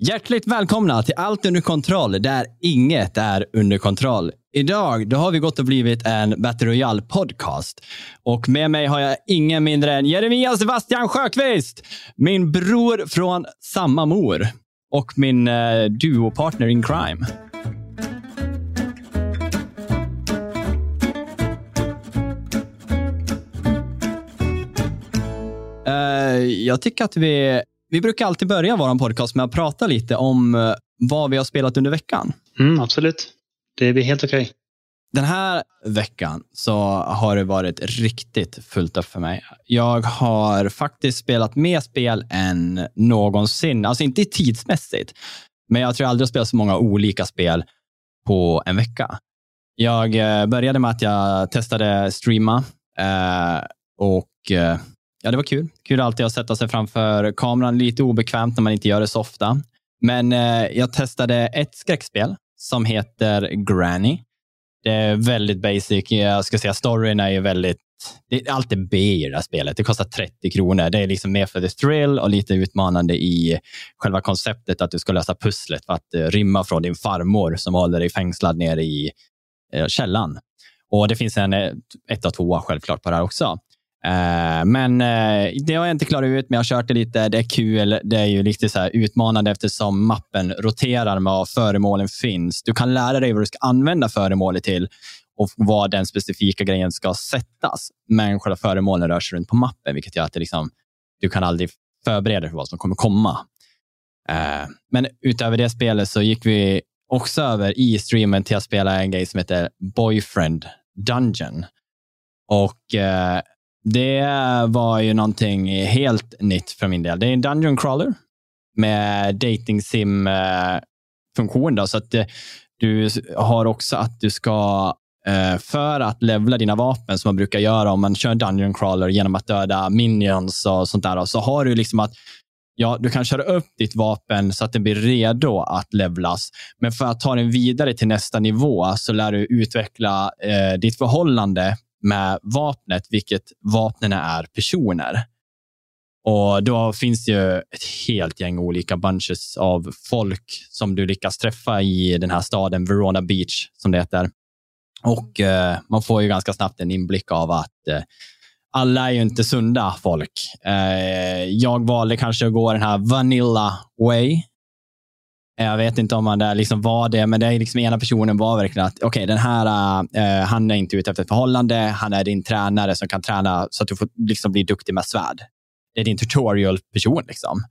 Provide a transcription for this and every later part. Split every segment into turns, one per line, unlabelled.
Hjärtligt välkomna till Allt under kontroll, där inget är under kontroll. Idag då har vi gått och blivit en Battle Royale podcast. Och med mig har jag ingen mindre än Jeremia Sebastian Sjöqvist, min bror från samma mor och min eh, duopartner in crime. Eh, jag tycker att vi vi brukar alltid börja vår podcast med att prata lite om eh, vad vi har spelat under veckan.
Mm, absolut. Det blir helt okej. Okay.
Den här veckan så har det varit riktigt fullt upp för mig. Jag har faktiskt spelat mer spel än någonsin. Alltså inte tidsmässigt, men jag tror aldrig jag spelat så många olika spel på en vecka. Jag eh, började med att jag testade streama eh, och ja, det var kul. Kul alltid att sätta sig framför kameran. Lite obekvämt när man inte gör det så ofta. Men eh, jag testade ett skräckspel som heter Granny. Det är väldigt basic. Jag ska säga storyn är ju väldigt det, är alltid B i det här spelet. Det kostar 30 kronor. Det är liksom mer för the thrill och lite utmanande i själva konceptet att du ska lösa pusslet för att eh, rymma från din farmor som håller dig fängslad nere i eh, källan. Och det finns en eh, ett och tvåa självklart på det här också. Uh, men uh, det har jag inte klarat ut, men jag har kört det lite. Det är kul. Det är ju lite så utmanande eftersom mappen roterar med vad föremålen finns. Du kan lära dig vad du ska använda föremålet till och vad den specifika grejen ska sättas. Men själva föremålen rör sig runt på mappen, vilket gör att det liksom, du kan aldrig förbereda dig för vad som kommer komma. Uh, men utöver det spelet så gick vi också över i streamen till att spela en grej som heter Boyfriend Dungeon. Och det var ju någonting helt nytt för min del. Det är en Dungeon Crawler med dating sim eh, funktion. Så att eh, du har också att du ska eh, för att levla dina vapen som man brukar göra om man kör Dungeon Crawler genom att döda minions och sånt där. Så har du liksom att ja, du kan köra upp ditt vapen så att det blir redo att levlas. Men för att ta den vidare till nästa nivå så lär du utveckla eh, ditt förhållande med vapnet, vilket vapnen är personer. Och då finns det ju ett helt gäng olika bunches av folk som du lyckas träffa i den här staden, Verona Beach, som det heter. Och eh, man får ju ganska snabbt en inblick av att eh, alla är ju inte sunda folk. Eh, jag valde kanske att gå den här Vanilla Way, jag vet inte om han där liksom var det, men det är liksom ena personen var verkligen att okej, okay, den här, uh, han är inte ute efter ett förhållande. Han är din tränare som kan träna så att du får liksom bli duktig med svärd. Det är din tutorial-person. Liksom.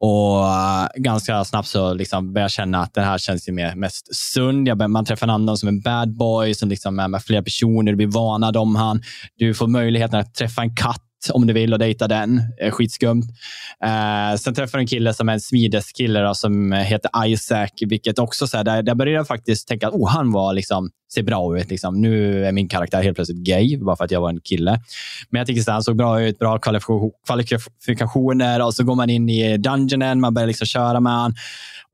Och uh, ganska snabbt så liksom börjar jag känna att det här känns ju mer, mest sund. Jag, man träffar en annan som en bad boy som liksom är med flera personer. Du blir varnad om han. Du får möjligheten att träffa en katt om du vill och dejta den. Eh, skitskumt. Eh, sen träffar du en kille som är en smideskille som heter Isaac, vilket också så här, där, där började jag faktiskt tänka att oh, han var liksom, ser bra ut. Liksom. Nu är min karaktär helt plötsligt gay, bara för att jag var en kille. Men jag tyckte att han såg bra ut, bra kvalifikationer och så går man in i dungeonen, man börjar liksom köra med honom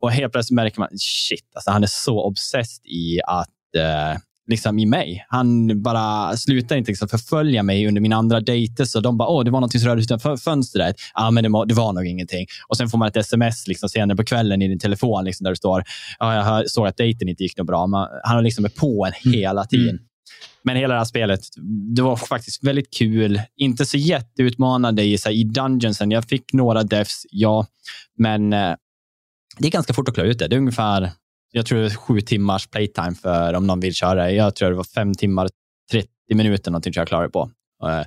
och helt plötsligt märker man shit, alltså, han är så obsessed i att eh, liksom i mig. Han bara slutar inte liksom förfölja mig under mina andra dejter. Så de bara, åh, det var något som rörde utanför fönstret. Ja, men det var, det var nog ingenting. Och sen får man ett sms liksom, senare på kvällen i din telefon liksom, där det står, ja, jag såg att dejten inte gick något bra. Man, han har liksom är på en mm. hela tiden. Mm. Men hela det här spelet, det var faktiskt väldigt kul. Inte så jätteutmanande i, så här, i dungeonsen. Jag fick några defs, ja, men eh, det är ganska fort att klara ut det. Det är ungefär jag tror det är sju timmars playtime för om någon vill köra. Jag tror det var fem timmar, 30 minuter någonting jag klarade på. Eh,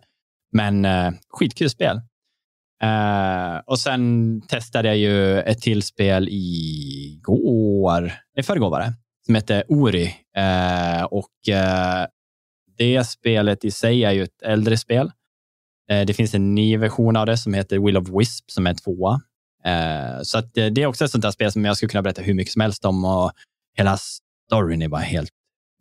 men eh, skitkul spel. Eh, och sen testade jag ju ett till spel igår, i förrgår var det, som heter Ori. Och det spelet i sig är ju ett äldre spel. det finns en ny version av det som heter Will of Wisp som är en tvåa. Eh, så att eh, det är också ett sånt där spel som jag skulle kunna berätta hur mycket som helst om. Och hela storyn är bara helt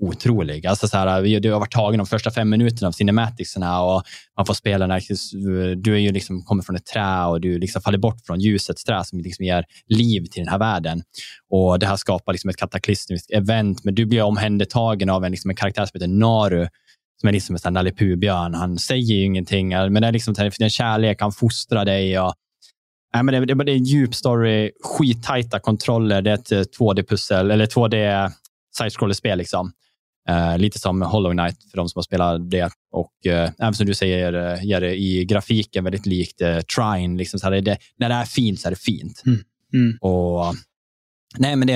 otrolig. Alltså så här, du har varit tagen de första fem minuterna av cinematicserna och man får spela när du är ju liksom, kommer från ett trä och du liksom faller bort från ljusets trä som liksom ger liv till den här världen. Och Det här skapar liksom ett kataklysmiskt event, men du blir omhändertagen av en, liksom en karaktär som heter Naru som är liksom en Nalle björn Han säger ju ingenting, men det är liksom en kärlek, han fostrar dig och Nej, men det, det, det är en djup story, skittajta kontroller. Det är ett 2D-pussel, eller 2D side-scroller-spel. Liksom. Uh, lite som Hollow Knight för de som har spelat det. Och uh, även som du säger, det i grafiken väldigt likt uh, Trine. Liksom, så här, det, när det är fint så är det fint.
Mm. Mm.
Och, nej, men det,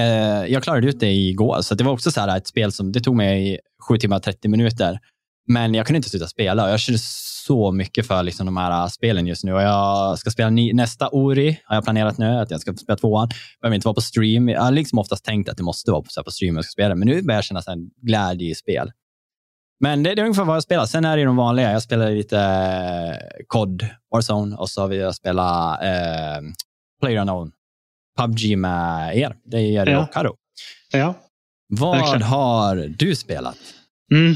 jag klarade ut det igår, så det var också så här, ett spel som det tog mig 7 timmar och 30 minuter. Men jag kunde inte sluta spela. Jag kände så mycket för liksom, de här spelen just nu. Och jag ska spela ny, nästa Ori, har jag planerat nu, att jag ska spela tvåan. Behöver inte vara på stream. Jag har liksom oftast tänkt att det måste vara på, på stream jag ska spela men nu börjar jag känna en glädje i spel. Men det, det är ungefär vad jag spelar. Sen är det de vanliga. Jag spelar lite eh, COD, Warzone och så har vi spelat eh, Player Unknown, PubG med er. Det är Jerry
Ja.
och Karo.
Ja.
Vad har du spelat?
Mm.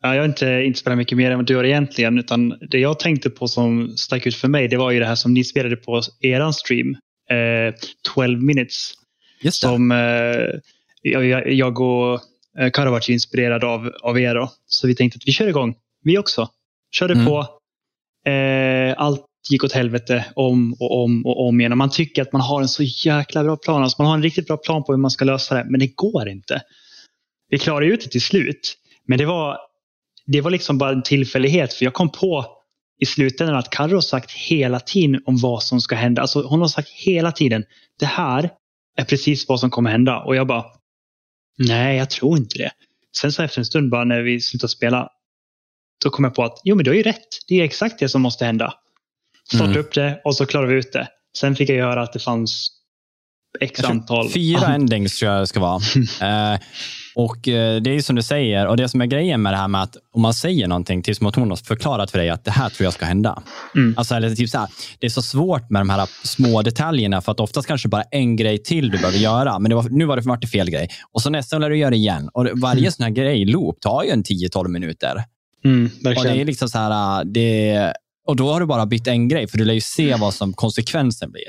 Ja, jag har inte, inte spelat mycket mer än vad du har egentligen. Utan det jag tänkte på som stack ut för mig, det var ju det här som ni spelade på eran stream. Eh, 12 minutes.
Just det.
Som eh, jag, jag- jag och eh, Karo var inspirerad av, av er. Då. Så vi tänkte att vi kör igång. Vi också. Körde
Mm.
på. Eh, allt gick åt helvete om och om och om igen. Och man tycker att man har en så jäkla bra plan. Alltså man har en riktigt bra plan på hur man ska lösa det. Men det går inte. Vi klarade ut det till slut. Men det var, det var liksom bara en tillfällighet. För jag kom på i slutändan att Carro har sagt hela tiden om vad som ska hända. Alltså hon har sagt hela tiden. Det här är precis vad som kommer hända. Och jag bara, nej jag tror inte det. Sen så efter en stund bara när vi slutade spela. Då kom jag på att, jo men du har ju rätt. Det är exakt det som måste hända. Starta
Mm.
upp det och så klarar vi ut det. Sen fick jag höra att det fanns x antal.
Fyra endings tror jag det ska vara. eh, och eh, Det är som du säger, och det som är grejen med det här med att om man säger någonting till som att hon har förklarat för dig att det här tror jag ska hända.
Mm.
Alltså, eller typ så här, det är så svårt med de här små detaljerna för att oftast kanske bara en grej till du behöver göra. Men det var, nu var det varit fel grej. Och så nästa gång lär du göra det igen. Och det- varje
Mm.
sån här grej, loop, tar ju en 10-12 minuter.
Mm,
Och det är liksom så här, det, och då har du bara bytt en grej, för du lär ju se vad som konsekvensen blir.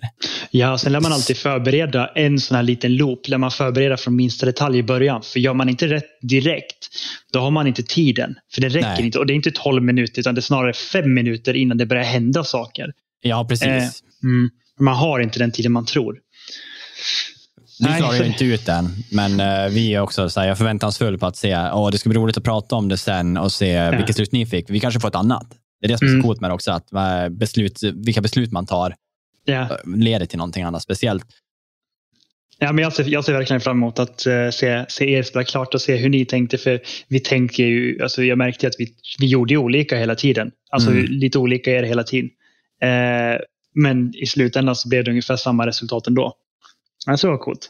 Ja, sen lär man alltid förbereda en sån här liten loop. Lär man förbereda från minsta detalj i början. För gör man inte rätt direkt, då har man inte tiden. För det räcker
Nej.
inte. Och det är inte 12 minuter, utan det är snarare 5 minuter innan det börjar hända saker.
Ja, precis.
Eh, Mm. Man har inte den tiden man tror.
Vi klarar ju inte ut den, men eh, vi är också så här, jag förväntansfull på att se, åh, det ska bli roligt att prata om det sen och se vilket slut ni fick. Vi kanske får ett annat. Det är det som är så
Mm.
coolt med det också, att beslut, vilka beslut man tar eh, leder till någonting annat speciellt.
Ja, men jag, ser, jag ser verkligen fram emot att eh, se, se er spela klart och se hur ni tänkte. För vi tänker ju, alltså jag märkte att vi, vi gjorde olika hela tiden. Alltså
Mm.
lite olika er hela tiden. Eh, men i slutändan så blev det ungefär samma resultat ändå. Alltså det var coolt.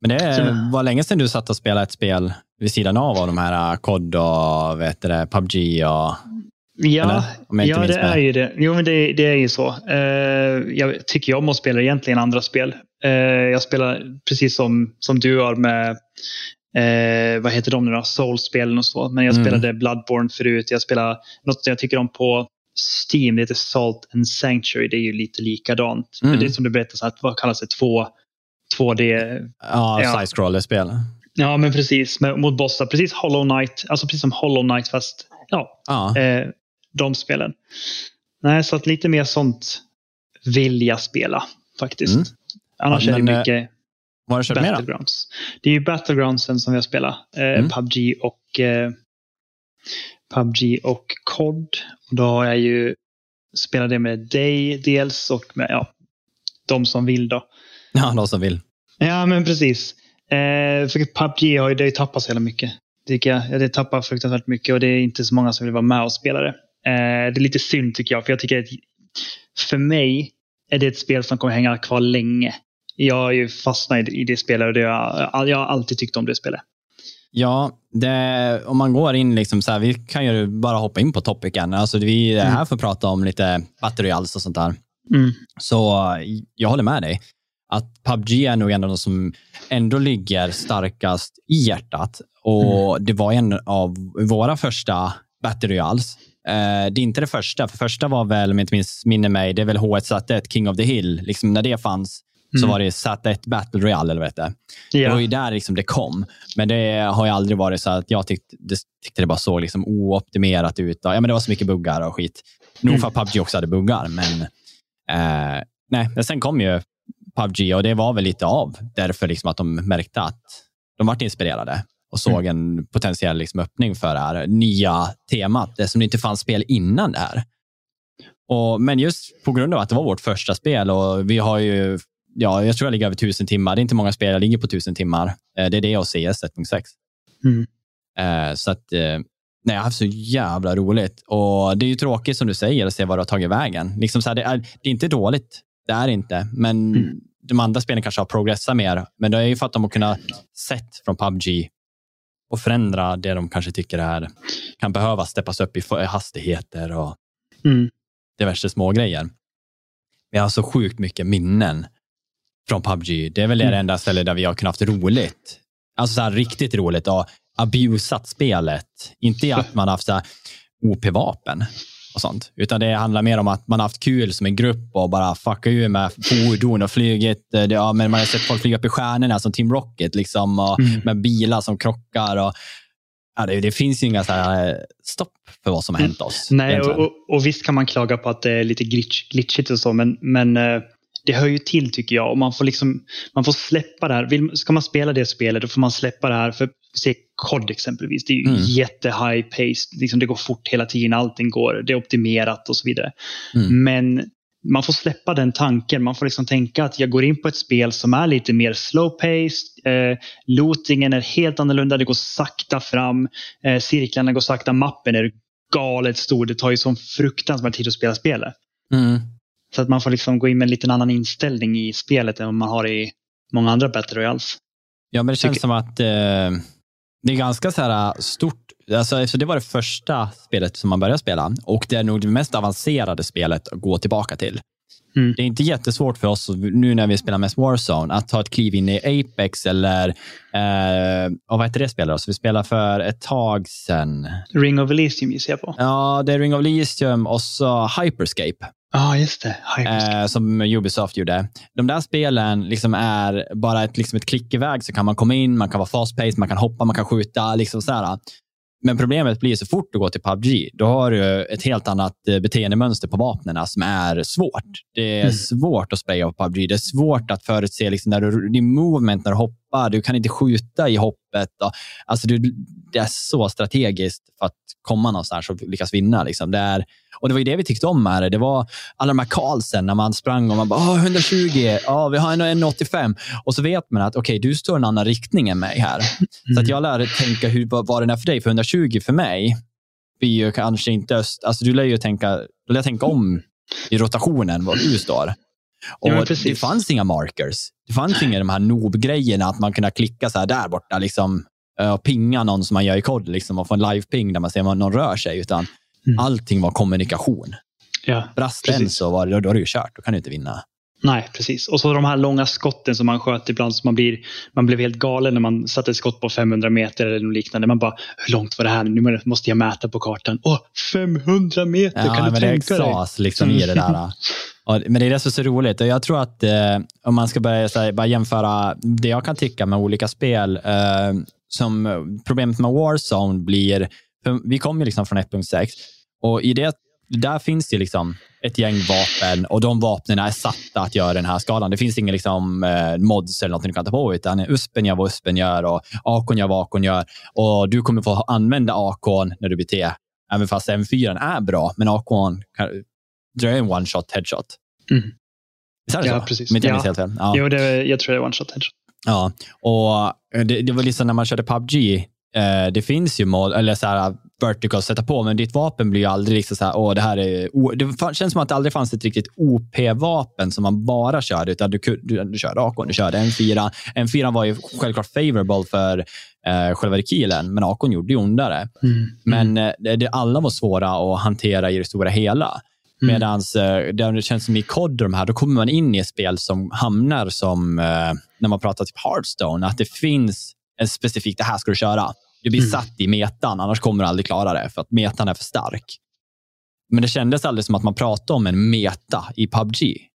Men det
Så-
var länge sedan du satt och spelade ett spel vid sidan av, av de här eh, COD och vet du, det, PubG och
Ja, ja det
med.
är ju det. Jo, men det, det är ju så. Eh, jag tycker om att spela egentligen andra spel. Eh, jag spelar precis som, som du har med, eh, vad heter de nu då? Soul-spelen och så. Men jag
Mm.
spelade Bloodborne förut. Jag spelar något som jag tycker om på Steam. Det heter Salt and Sanctuary. Det är ju lite likadant.
Mm.
Men det är som du berättade, så att, vad kallas det? Två, 2D
ja,
Ja.
side-scroller-spel.
Ja, men precis. Med, mot bossar. Precis Hollow Knight. Alltså precis som Hollow Knight fast ja,
Ja.
eh, de spelen. Nej, så att lite mer sånt vill jag spela faktiskt.
Mm.
Annars
Ja,
är det
men, eh,
mycket
Vad har du kört?
Battlegrounds. Det är ju Battlegroundsen som vi har spelat. Eh,
Mm.
PubG och eh, PubG och COD. Och då har jag ju spelat det med dig dels och med ja, de som vill då.
Ja, de som vill.
Ja, men precis. Eh, för PubG har ju, det har ju tappat så jävla mycket. Tycker jag. Ja, Det tappar fruktansvärt mycket och det är inte så många som vill vara med och spela det. Eh, det är lite synd tycker jag. För jag tycker att för mig är det ett spel som kommer hänga kvar länge. Jag har ju fastnat i, det spelet och det har, jag har alltid tyckt om det spelet.
Ja, det, om man går in, liksom så här, vi kan ju bara hoppa in på topicen. Alltså, vi är här för att prata om lite battery alls och sånt där.
Mm.
Så jag håller med dig. Att PubG är nog en av de som ändå ligger starkast i hjärtat. Och Det var en av våra första Battle Royals. Eh, det är inte det första, för första var väl, om jag inte minns minner mig, det är väl H1Z1, King of the Hill. Liksom när det fanns så
Mm.
var det Z1 Battle Royale, eller vad det hette. Det var ju där liksom det kom. Men det har ju aldrig varit så att jag tyckte det, tyckte det bara såg liksom ooptimerat ut. Ja, men det var så mycket buggar och skit. Nog för att PubG också hade buggar, men eh, nej, sen kom ju PubG och det var väl lite av därför liksom att de märkte att de vart inspirerade och såg en potentiell liksom öppning för det här nya temat, det som det inte fanns spel innan det här. Och, men just på grund av att det var vårt första spel och vi har ju, ja, jag tror jag ligger över tusen timmar. Det är inte många spel jag ligger på tusen timmar. Eh, Det är det och CS 1.6.
Mm.
Eh, Så att, eh, nej, jag har haft så jävla roligt. Och Det är ju tråkigt som du säger att se vad det har tagit vägen. Liksom så här, det, är, det är inte dåligt, det är inte. Men
Mm.
de andra spelen kanske har progressat mer. Men det är ju för att de har kunnat sett från PubG och förändra det de kanske tycker är, kan behöva steppas upp i hastigheter och
Mm.
diverse små grejer. Vi har så sjukt mycket minnen från PubG. Det är väl det
Mm.
enda stället där vi har kunnat haft roligt. Alltså så här riktigt roligt och abusat spelet. Inte att man har haft OP-vapen och sånt, utan det handlar mer om att man har haft kul som en grupp och bara fucka ur med fordon och flugit. eh, Det, ja, men man har sett folk flyga upp i stjärnorna som Team Rocket liksom, och
Mm.
med bilar som krockar. Och, ja, det, det finns ju inga så här, eh, stopp för vad som har hänt oss.
Nej, och, och, och visst kan man klaga på att det är lite glitch, glitchigt och så, men, men eh, det hör ju till tycker jag. Och man får, liksom, man får släppa det här. Vill, ska man spela det spelet, då får man släppa det här. För se COD exempelvis, det är ju
Mm.
jätte-high pace. Liksom det går fort hela tiden, allting går, det är optimerat och så vidare.
Mm.
Men man får släppa den tanken. Man får liksom tänka att jag går in på ett spel som är lite mer slow paced. Eh, lootingen är helt annorlunda. Det går sakta fram. Eh, cirklarna går sakta. Mappen är galet stor. Det tar ju sån fruktansvärd tid att spela spelet.
Mm.
Så att man får liksom gå in med en liten annan inställning i spelet än vad man har i många andra Battle Royals.
Ja, men det känns
Tycker-
som att eh, det är ganska så här stort. Alltså, det var det första spelet som man började spela och det är nog det mest avancerade spelet att gå tillbaka till.
Mm.
Det är inte jättesvårt för oss nu när vi spelar mest Warzone att ta ett kliv in i Apex eller eh, vad heter det spelet? Så vi spelar för ett tag sedan.
Ring of Elysium gissar jag på.
Ja, det är Ring of Elysium och så Hyperscape.
Ja, ah, just det.
Eh, som Ubisoft gjorde. De där spelen liksom är bara ett, liksom ett klick iväg så kan man komma in, man kan vara fast paced, man kan hoppa, man kan skjuta. Liksom så. Men problemet blir så fort du går till PubG, då har du ett helt annat eh, beteendemönster på vapnen som är svårt. Det är
Mm.
svårt att spraya på PubG. Det är svårt att förutse liksom, när du, din movement när du hoppar. Du kan inte skjuta i hoppet. Och, alltså, du, det är så strategiskt för att komma någonstans och lyckas vinna. Liksom. Det, är, och det var ju det vi tyckte om med det. Det var alla de här Carlsen när man sprang och man bara "Åh, 120, ja, vi har en 185 och så vet man att okej, du står i en annan riktning än mig här. Så att jag lärde tänka hur, vad, vad den är för dig. För 120 för mig blir ju kanske inte öst... Alltså du lär ju tänka, du lär tänka om i rotationen var du står. Och
Ja,
det fanns inga markers. Det fanns inga de här noob-grejerna att man kunde klicka så här där borta liksom, och pinga någon som man gör i kod liksom, och få en live-ping där man ser om någon rör sig. Utan
Mm.
allting var kommunikation.
Ja,
Brast den så var det, då är det ju kört. Då kan du inte vinna.
nej, precis. Och så de här långa skotten som man sköt ibland. Så man, blir, man blev helt galen när man satte ett skott på 500 meter eller något liknande. Man bara, hur långt var det här? Nu måste jag mäta på kartan. Åh, 500 meter!
Ja,
kan du
men det
tänka dig?
exas liksom i det där. Och, men det är det som är så roligt. Och jag tror att eh, om man ska börja här, bara jämföra det jag kan tycka med olika spel. Eh, som problemet med Warzone blir, vi kommer ju liksom från 1.6 och i det, där finns det liksom ett gäng vapen och de vapnen är satta att göra den här skalan. Det finns inga liksom, eh, mods eller något du kan ta på, utan USPen gör vad USPen gör och AKn gör vad AKn gör. Och du kommer få använda AKn när du blir T, även fast M4 är bra, men AKn är en one shot headshot.
Mm.
Visst är det
Ja,
så?
precis.
Jag
Ja.
helt fel. Ja.
Jo, det, jag tror det är one shot headshot.
Ja, och det, det var liksom när man körde PubG, eh, det finns ju mål, eller så här vertical att sätta på, men ditt vapen blir ju aldrig liksom så här, åh, det här är, o-" det känns som att det aldrig fanns ett riktigt OP-vapen som man bara körde, utan du, du, du körde AK, du körde M4. M4 var ju självklart favorable för eh, själva rekylen, men AK gjorde ju ondare.
Mm.
Men eh, det, det, alla var svåra att hantera i det stora hela.
Mm.
Medan eh, det känns som i och de här, då kommer man in i ett spel som hamnar som, eh, när man pratar typ Hearthstone, att det finns en specifik, det här ska du köra. Du blir
Mm.
satt i metan, annars kommer du aldrig klara det, för att metan är för stark. Men det kändes aldrig som att man pratade om en meta i PubG.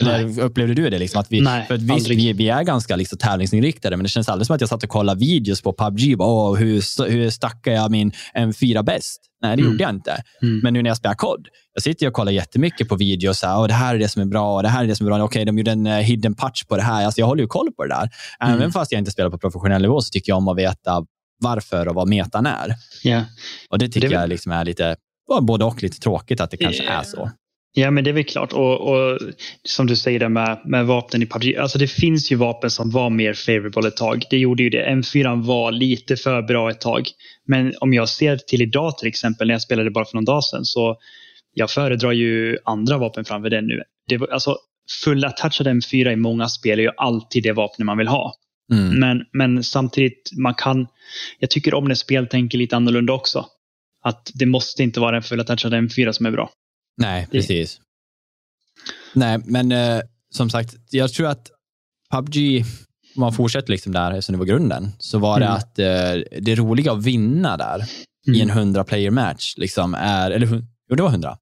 Eller upplevde du det? Liksom, att vi,
Nej,
för att visst, vi, vi, är ganska liksom, tävlingsinriktade, men det känns aldrig som att jag satt och kollade videos på PubG. Bara, hur, hur stackar jag min M4 bäst? Nej, det mm. gjorde jag inte. Mm. Men nu när jag spelar kod, jag sitter och kollar jättemycket på videos. och det här är det som är bra och det här är det som är bra. Okej, okay, de gjorde en uh, hidden patch på det här. Alltså, jag håller ju koll på det där. Mm. Även fast jag inte spelar på professionell nivå så tycker jag om att veta varför och vad metan är.
Yeah.
Och det tycker det jag liksom är lite, både och lite tråkigt att det kanske yeah. är så.
Ja, men det är väl klart. Och, och som du säger med, med vapnen i PubG. Alltså det finns ju vapen som var mer favorable ett tag. Det gjorde ju det. M4 var lite för bra ett tag. Men om jag ser till idag till exempel, när jag spelade bara för någon dag sedan, så jag föredrar ju andra vapen framför den nu. Det var, alltså, full attachad M4 i många spel är ju alltid det vapnet man vill ha. Mm. Men, men samtidigt, man kan, jag tycker om när spel tänker lite annorlunda också. Att det måste inte vara en full attachad M4 som är bra.
Nej, precis. Det. Nej, men eh, som sagt, jag tror att PubG, om man fortsätter liksom där, eftersom det var grunden, så var mm. det att eh, det roliga att vinna där mm. i en 100 player match, liksom är, eller jo, det var 100.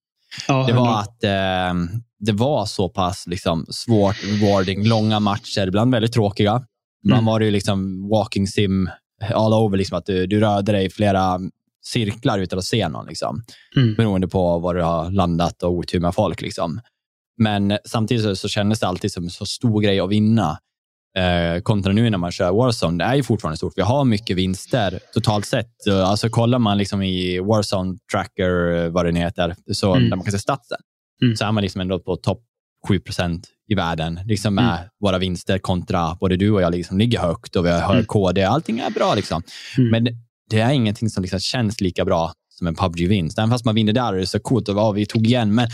Ja, det var att eh, det var så pass liksom, svårt, rewarding, långa matcher, ibland väldigt tråkiga. Ibland mm. var ju liksom walking sim all over, liksom, att du, du rörde dig flera cirklar utan att se någon. Liksom. Mm. Beroende på var du har landat och otur med folk. Liksom. Men samtidigt så, så kändes det alltid som en så stor grej att vinna. Eh, kontra nu när man kör Warzone, det är ju fortfarande stort. Vi har mycket vinster totalt sett. Alltså kollar man liksom i Warzone Tracker, vad det heter, så mm. där man kan se statsen, mm. så är man liksom ändå på topp 7% i världen liksom med mm. våra vinster kontra både du och jag liksom ligger högt och vi har mm. KD. Allting är bra. Liksom. Mm. Men det är ingenting som liksom känns lika bra som en PubG-vinst. Även fast man vinner där och det är så coolt och vad vi tog igen. Men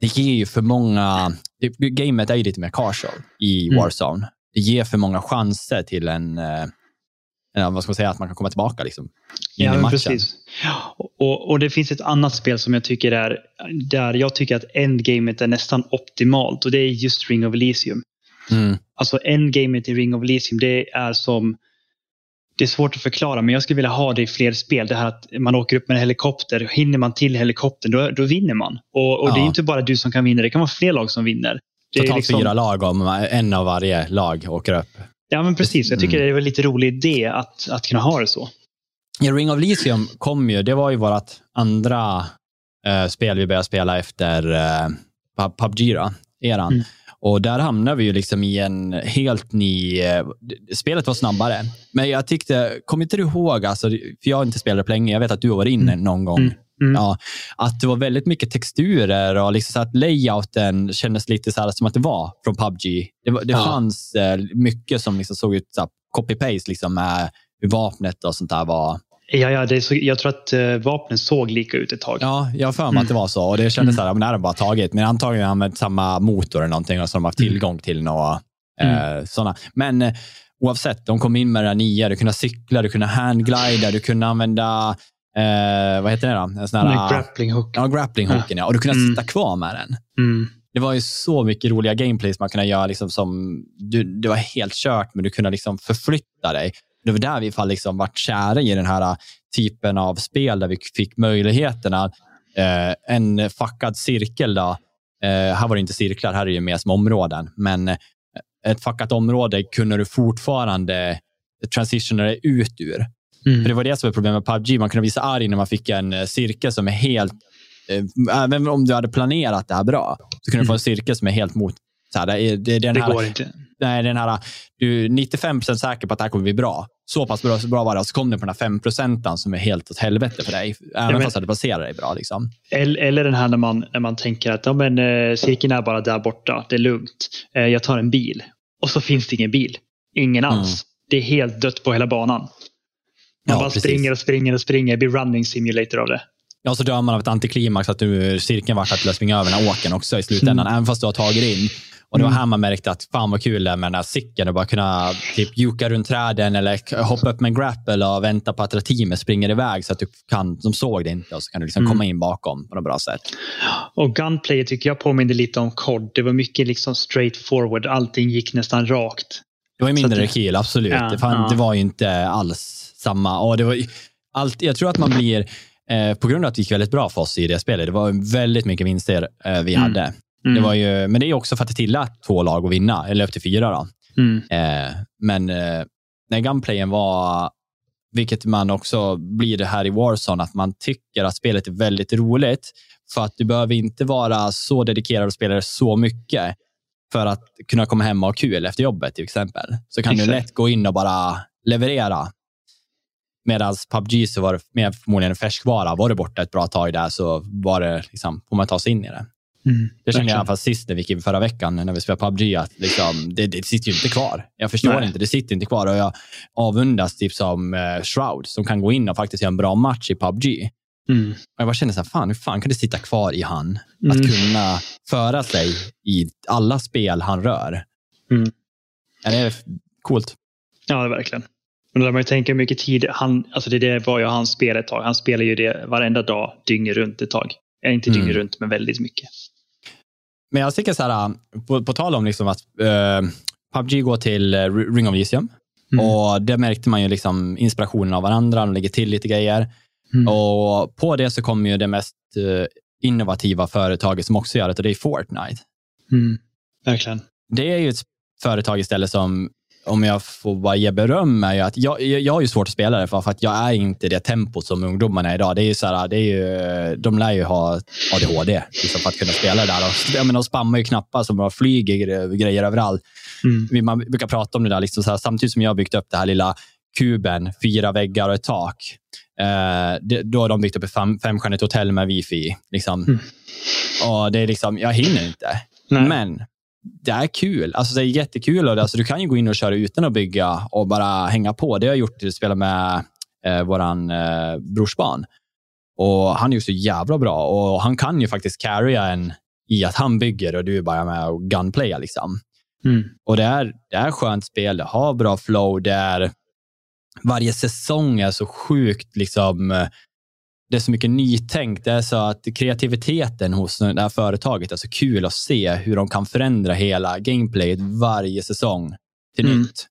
det ger ju för många... Det, gamet är ju lite mer casual i mm. Warzone. Det ger för många chanser till en... Eh, en vad ska man säga, att man kan komma tillbaka liksom,
ja, i matchen. Precis. Och, och, det finns ett annat spel som jag tycker är där jag tycker att endgamet är nästan optimalt och det är just Ring of Elysium. Mm. Alltså endgamet i Ring of Elysium det är som det är svårt att förklara, men jag skulle vilja ha det i fler spel. Det här att man åker upp med en helikopter. Hinner man till helikoptern, då, då vinner man. Och, och ja. det är inte bara du som kan vinna, det kan vara fler lag som vinner.
Det Totalt liksom... fyra lag om en av varje lag åker upp.
Ja, men precis. Jag tycker mm. det är en lite rolig idé att, att kunna ha det så.
Ja, Ring of Lysium kom ju, det var ju vårt andra uh, spel vi började spela efter uh, PubG, eran. Mm. Och där hamnar vi ju liksom i en helt ny... Eh, spelet var snabbare, men jag tyckte, kommer inte du ihåg, alltså, för jag har inte spelat det på länge, jag vet att du har varit inne mm. någon gång. Mm. Mm. Ja, att det var väldigt mycket texturer och liksom så att layouten kändes lite så som att det var från PubG. Det, det ja. fanns eh, mycket som liksom såg ut copy-paste liksom, med hur vapnet och sånt där var
Ja, ja det så, jag tror att uh, vapnen såg lika ut ett tag.
Ja, jag har för mig mm. att det var så. Och det kändes mm. så här, men det har bara tagit. Men antagligen har de använt samma motor eller någonting och så har de haft mm. tillgång till några mm. eh, sådana. Men eh, oavsett, de kom in med det nya. Du kunde cykla, du kunde handglida, du kunde använda eh, vad heter det då?
En sån här, grappling hook.
Ja, grappling hooken, ja. Och du kunde mm. sitta kvar med den. Mm. Det var ju så mycket roliga gameplays man kunde göra. Liksom som, du, det var helt kört, men du kunde liksom förflytta dig det var där vi fall liksom vart kära i den här äh, typen av spel där vi fick möjligheterna. Eh, en fuckad cirkel. Då. Eh, här var det inte cirklar, här är det mer som områden. Men ett fuckat område kunde du fortfarande transitiona dig ut ur. Mm. För Det var det som var problemet med PubG. Man kunde visa arg när man fick en cirkel som är helt... Eh, även om du hade planerat det här bra, så kunde du få en mm. cirkel som är helt mot så här, det, det,
det
här,
går inte.
Nej, den här, du är 95 procent säker på att det här kommer bli bra. Så pass bra, så bra var det. Och så kom du på den här 5 procenten som är helt åt helvete för dig. Även men, fast du placerar dig bra. Liksom.
Eller den här när man, när man tänker att ja, men, eh, cirkeln är bara där borta. Det är lugnt. Eh, jag tar en bil. Och så finns det ingen bil. Ingen mm. alls. Mm. Det är helt dött på hela banan. Man ja, bara precis. springer och springer och springer. Det blir running simulator av det.
Ja, så dör man av ett antiklimax att du, cirkeln vart att du springa över den här åken också i slutändan. Mm. Även fast du har tagit in och det var mm. här man märkte att fan vad kul det är med den här cykeln och bara kunna typ juka runt träden eller hoppa upp med en grapple och vänta på att teamet springer iväg så att du kan, de såg det inte och så kan du liksom mm. komma in bakom på något bra sätt.
Och Gunplay tycker jag påminner lite om COD. Det var mycket liksom straight forward. Allting gick nästan rakt.
Det var ju mindre rekyl, absolut. Ja, det, fan, ja. det, var ju inte alls samma. Och det var, allt, jag tror att man blir, eh, på grund av att det gick väldigt bra för oss i det spelet, det var väldigt mycket vinster eh, vi mm. hade. Mm. Det var ju, men det är också för att det tillät två lag att vinna, eller upp till fyra. Då.
Mm.
Eh, men eh, när gunplayen var, vilket man också blir det här i Warzone, att man tycker att spelet är väldigt roligt. För att du behöver inte vara så dedikerad och spela det så mycket för att kunna komma hem och ha kul efter jobbet till exempel. Så kan Exakt. du lätt gå in och bara leverera. Medan PubG så var det mer förmodligen en färskvara. Var du borta ett bra tag där så var det liksom, får man ta sig in i det.
Mm,
det kände jag i alla fall sist när vi gick förra veckan när vi spelade PubG, att liksom, det, det sitter ju inte kvar. Jag förstår Nej. inte, det sitter inte kvar och jag avundas typ som uh, Shroud som kan gå in och faktiskt göra en bra match i PubG.
Mm. Och
jag bara känner så här, fan, hur fan kan det sitta kvar i han? Mm. Att kunna föra sig i alla spel han rör.
Mm.
Är det coolt?
Ja, det är verkligen. Men då man ju tänka hur mycket tid han, alltså det, det var ju hans spel ett tag. Han spelar ju det varenda dag, dygnet runt ett tag. Äh, inte dygnet mm. runt, men väldigt mycket.
Men jag tycker så här, på, på tal om liksom att uh, PubG går till uh, Ring of Elysium. Mm. Och det märkte man ju liksom inspirationen av varandra, de lägger till lite grejer. Mm. Och på det så kommer ju det mest innovativa företaget som också gör det och det är Fortnite.
Mm. Verkligen.
Det är ju ett företag istället som om jag får bara ge beröm, är ju att jag, jag har ju svårt att spela det för att jag är inte det tempot som ungdomarna är idag. Det är ju så här, det är ju, de lär ju ha ADHD liksom, för att kunna spela det där. Och, jag menar, de spammar ju knappar som bara flyger grejer överallt. Mm. Man brukar prata om det där, liksom så här, samtidigt som jag har byggt upp det här lilla kuben, fyra väggar och ett tak. Eh, det, då har de byggt upp ett fem, femstjärnigt hotell med wifi. Liksom. Mm. Och det är liksom, jag hinner inte. Nej. Men det är kul. Alltså det är jättekul. Och alltså, du kan ju gå in och köra utan att bygga och bara hänga på. Det har jag gjort till att spela med eh, våran eh, brorsbarn. Och han är ju så jävla bra och han kan ju faktiskt carrya en i att han bygger och du är bara med och gunplaya. Liksom.
Mm.
Och det är, det är skönt spel, det har bra flow, det är, varje säsong är så sjukt liksom, det är så mycket nytänkt. Det är så att kreativiteten hos det här företaget är så kul att se hur de kan förändra hela gameplayet varje säsong till mm. nytt.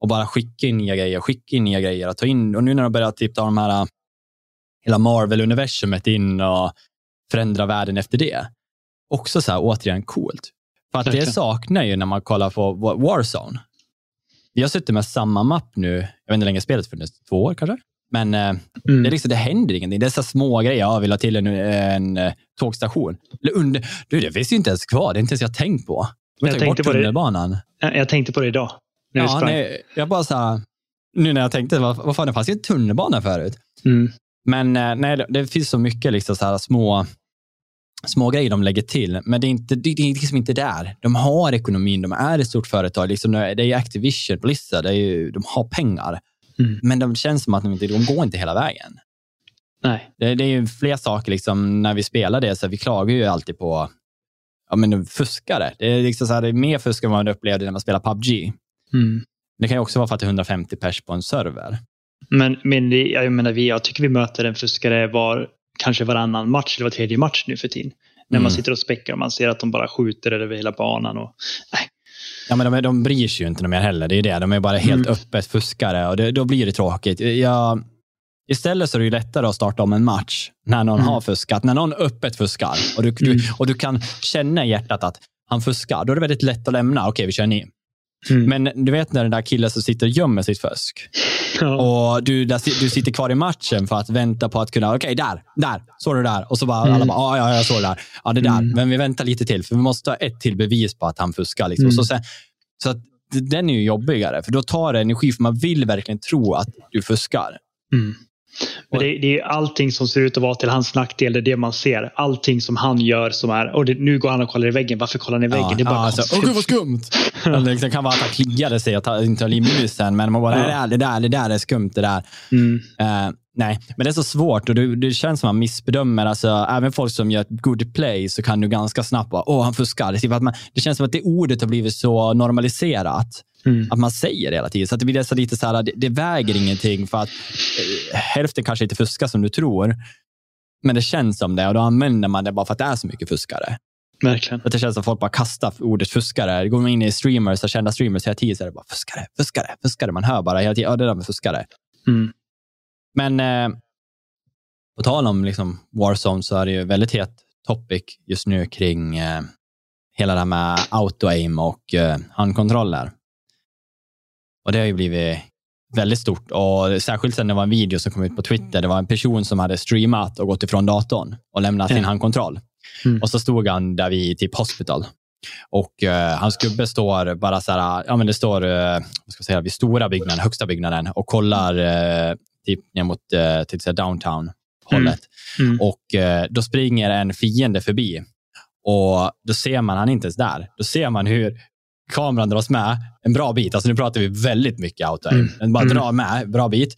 Och bara skicka in nya grejer, skicka in nya grejer. Och, ta in, och nu när de börjar typ ta de här hela Marvel-universumet in och förändra världen efter det. Också så här, återigen coolt. För att det saknar ju när man kollar på Warzone. Vi har suttit med samma mapp nu, jag vet inte hur länge spelet funnits, två år kanske? Men eh, mm. det, liksom, det händer ingenting. Det är så små grejer. Jag vill ha till en, en, en tågstation. Eller under, du, det finns ju inte ens kvar. Det är inte ens jag tänkt på.
Jag, jag tänkte på det. Jag tänkte på det idag.
Ja, nej, jag bara så här, nu när jag tänkte, vad, vad fan, det fanns ju en tunnelbana förut.
Mm.
Men eh, nej, det finns så mycket liksom så här små, små grejer de lägger till. Men det är, inte, det är liksom inte där. De har ekonomin, de är ett stort företag. Liksom, det är Activision, Blizzard, det är ju, de har pengar.
Mm.
Men de känns som att de, inte, de går inte hela vägen.
Nej.
Det, det är ju fler saker, liksom, när vi spelar det, så vi klagar ju alltid på ja, men fuskare. Det är, liksom så här, det är mer fusk än vad man upplevde när man spelar PubG.
Mm.
Det kan ju också vara för att det är 150 pers på en server.
Men, men det, jag, menar, vi, jag tycker vi möter en fuskare var, kanske varannan match eller var tredje match nu för tiden. När mm. man sitter och späckar och man ser att de bara skjuter över hela banan. Och, nej,
Ja, men de, de bryr sig ju inte mer heller. Det är det. De är bara helt mm. öppet fuskare och det, då blir det tråkigt. Jag, istället så är det lättare att starta om en match när någon mm. har fuskat. När någon öppet fuskar och du, mm. du, och du kan känna i hjärtat att han fuskar. Då är det väldigt lätt att lämna. Okej, vi kör ny. Mm. Men du vet när den där killen som sitter och gömmer sitt fusk. Ja. Och du, där, du sitter kvar i matchen för att vänta på att kunna, okej, okay, där, där, såg du där? Och så bara, mm. alla bara, ah, ja, jag såg det där. Ja, det där. Mm. Men vi väntar lite till, för vi måste ha ett till bevis på att han fuskar. Liksom. Mm. Så, sen, så att, den är ju jobbigare, för då tar det energi, för man vill verkligen tro att du fuskar.
Men det, det, är allting som ser ut att vara till hans nackdel, det är det man ser. Allting som han gör som är, och det, nu går han och kollar i väggen, varför kollar han i väggen? Ja, det är bara ja,
alltså, Åh gud vad skumt! Det kan vara att han kliade sig och inte har limmusen, men man bara, det, där, det, där, det där är skumt det där.
Mm.
Uh, nej, men det är så svårt och det, det känns som att man missbedömer. Alltså, även folk som gör ett good play så kan du ganska snabbt bara, åh han fuskar. Det, man, det känns som att det ordet har blivit så normaliserat. Mm. Att man säger det hela tiden. Så att det blir så lite så här, det, det väger ingenting för att eh, hälften kanske inte fuskar som du tror. Men det känns som det och då använder man det bara för att det är så mycket fuskare.
Verkligen.
Att det känns som att folk bara kastar ordet fuskare. Går man in i streamers och kända streamers hela tiden så är det bara fuskare, fuskare, fuskare. Man hör bara hela tiden, ja det där med fuskare.
Mm.
Men eh, på tal om liksom Warzone så är det ju väldigt het topic just nu kring eh, hela det här med auto-aim och uh, handkontroller. Och det har ju blivit väldigt stort. Och Särskilt sen det var en video som kom ut på Twitter. Det var en person som hade streamat och gått ifrån datorn och lämnat sin handkontroll. Mm. Och så stod han där vid typ hospital. Och uh, hans gubbe står bara så här, ja men det står uh, ska säga, vid stora byggnaden, högsta byggnaden och kollar uh, typ ner mot uh, till downtown hållet. Mm. Mm. Och då springer en fiende förbi och då ser man, han är inte ens där. Då ser man hur kameran dras med en bra bit. Alltså nu pratar vi väldigt mycket auto mm. Den bara mm. drar med en bra bit.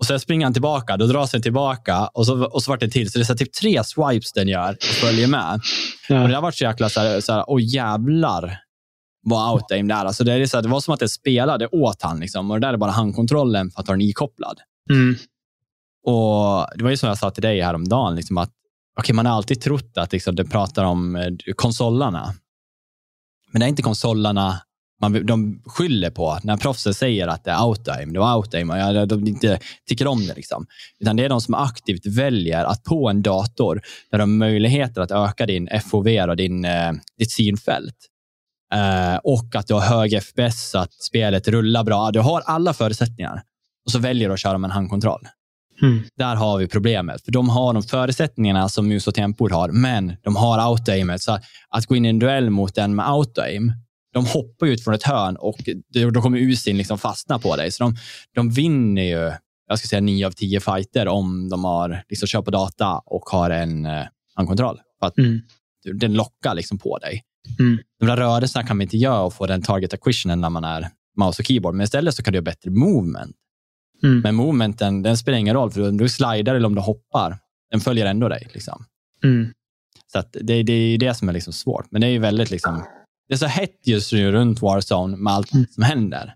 Och sen springer han tillbaka, då dras den tillbaka och så, och så vart det till. Så det är så typ tre swipes den gör och följer med. Ja. Och det har varit så jäkla så här, så här åh jävlar vad out-aim det är. Alltså det, är så här, det var som att det spelade åt han. Liksom. Och det där är bara handkontrollen för att ha den ikopplad. Mm. Och Det var ju som jag sa till dig häromdagen, liksom att okay, man har alltid trott att liksom, det pratar om eh, konsolerna. Men det är inte konsolerna man, de skyller på när proffsen säger att det är out-aim. Det var out-aim och de inte tycker om det. Liksom. Utan det är de som aktivt väljer att på en dator där de har möjligheter att öka din FOV och din, eh, ditt synfält eh, och att du har hög FPS, så att spelet rullar bra. Du har alla förutsättningar och så väljer du att köra med en handkontroll. Mm. Där har vi problemet. För de har de förutsättningarna som mus och tempor har, men de har auto-aimet. Så att gå in i en duell mot en med auto-aim, de hoppar ut från ett hörn och då kommer Usin liksom fastna på dig. Så de, de vinner ju, jag ska säga nio av tio fighter om de har liksom kör på data och har en eh, handkontroll. För att mm. Den lockar liksom på dig. Mm. De där rörelserna kan man inte göra och få den target acquisitionen när man är mouse och keyboard. Men istället så kan du göra bättre movement. Mm. Men movementen, den spelar ingen roll, för om du slidar eller om du hoppar, den följer ändå dig. Liksom. Mm. Så det, det är det som är liksom svårt. Men det är ju väldigt liksom, det är så hett just nu runt Warzone med allt mm. som händer.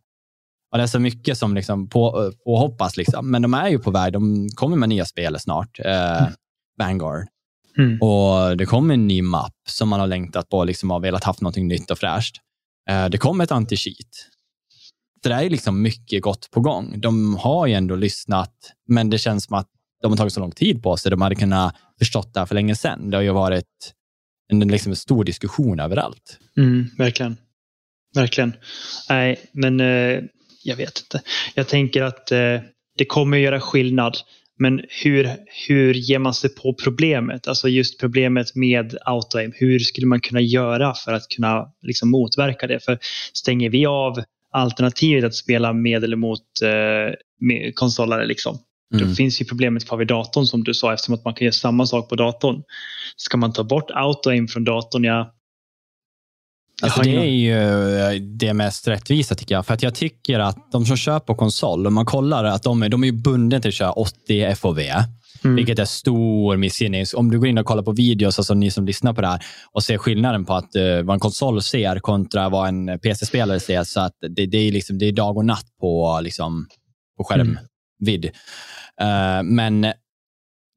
Och det är så mycket som liksom på, påhoppas. Liksom. Men de är ju på väg. De kommer med nya spel snart. Eh, mm. Vanguard. Mm. Och Det kommer en ny mapp som man har längtat på liksom har velat haft något nytt och fräscht. Eh, det kommer ett anti-cheat. Så det är liksom mycket gott på gång. De har ju ändå lyssnat, men det känns som att de har tagit så lång tid på sig. De hade kunnat förstått det här för länge sedan. Det har ju varit en, liksom en stor diskussion överallt.
Mm, verkligen. Verkligen. Nej, men eh, jag vet inte. Jag tänker att eh, det kommer att göra skillnad. Men hur, hur ger man sig på problemet? Alltså just problemet med autoaim. Hur skulle man kunna göra för att kunna liksom motverka det? För stänger vi av alternativet att spela med eller mot eh, med konsoler. Liksom. Mm. Då finns ju problemet kvar vid datorn som du sa eftersom att man kan göra samma sak på datorn. Ska man ta bort auto-aim från datorn, ja.
Alltså det är ju eh, det mest rättvisa tycker jag. För att jag tycker att de som kör på konsol, om man kollar att de är, de är bundna till att köra 80 FOV. Mm. Vilket är stor missgynning. Om du går in och kollar på videos, alltså ni som lyssnar på det här, och ser skillnaden på att, uh, vad en konsol ser kontra vad en PC-spelare ser. Så att det, det, är liksom, det är dag och natt på, liksom, på skärmvidd. Mm. Uh, men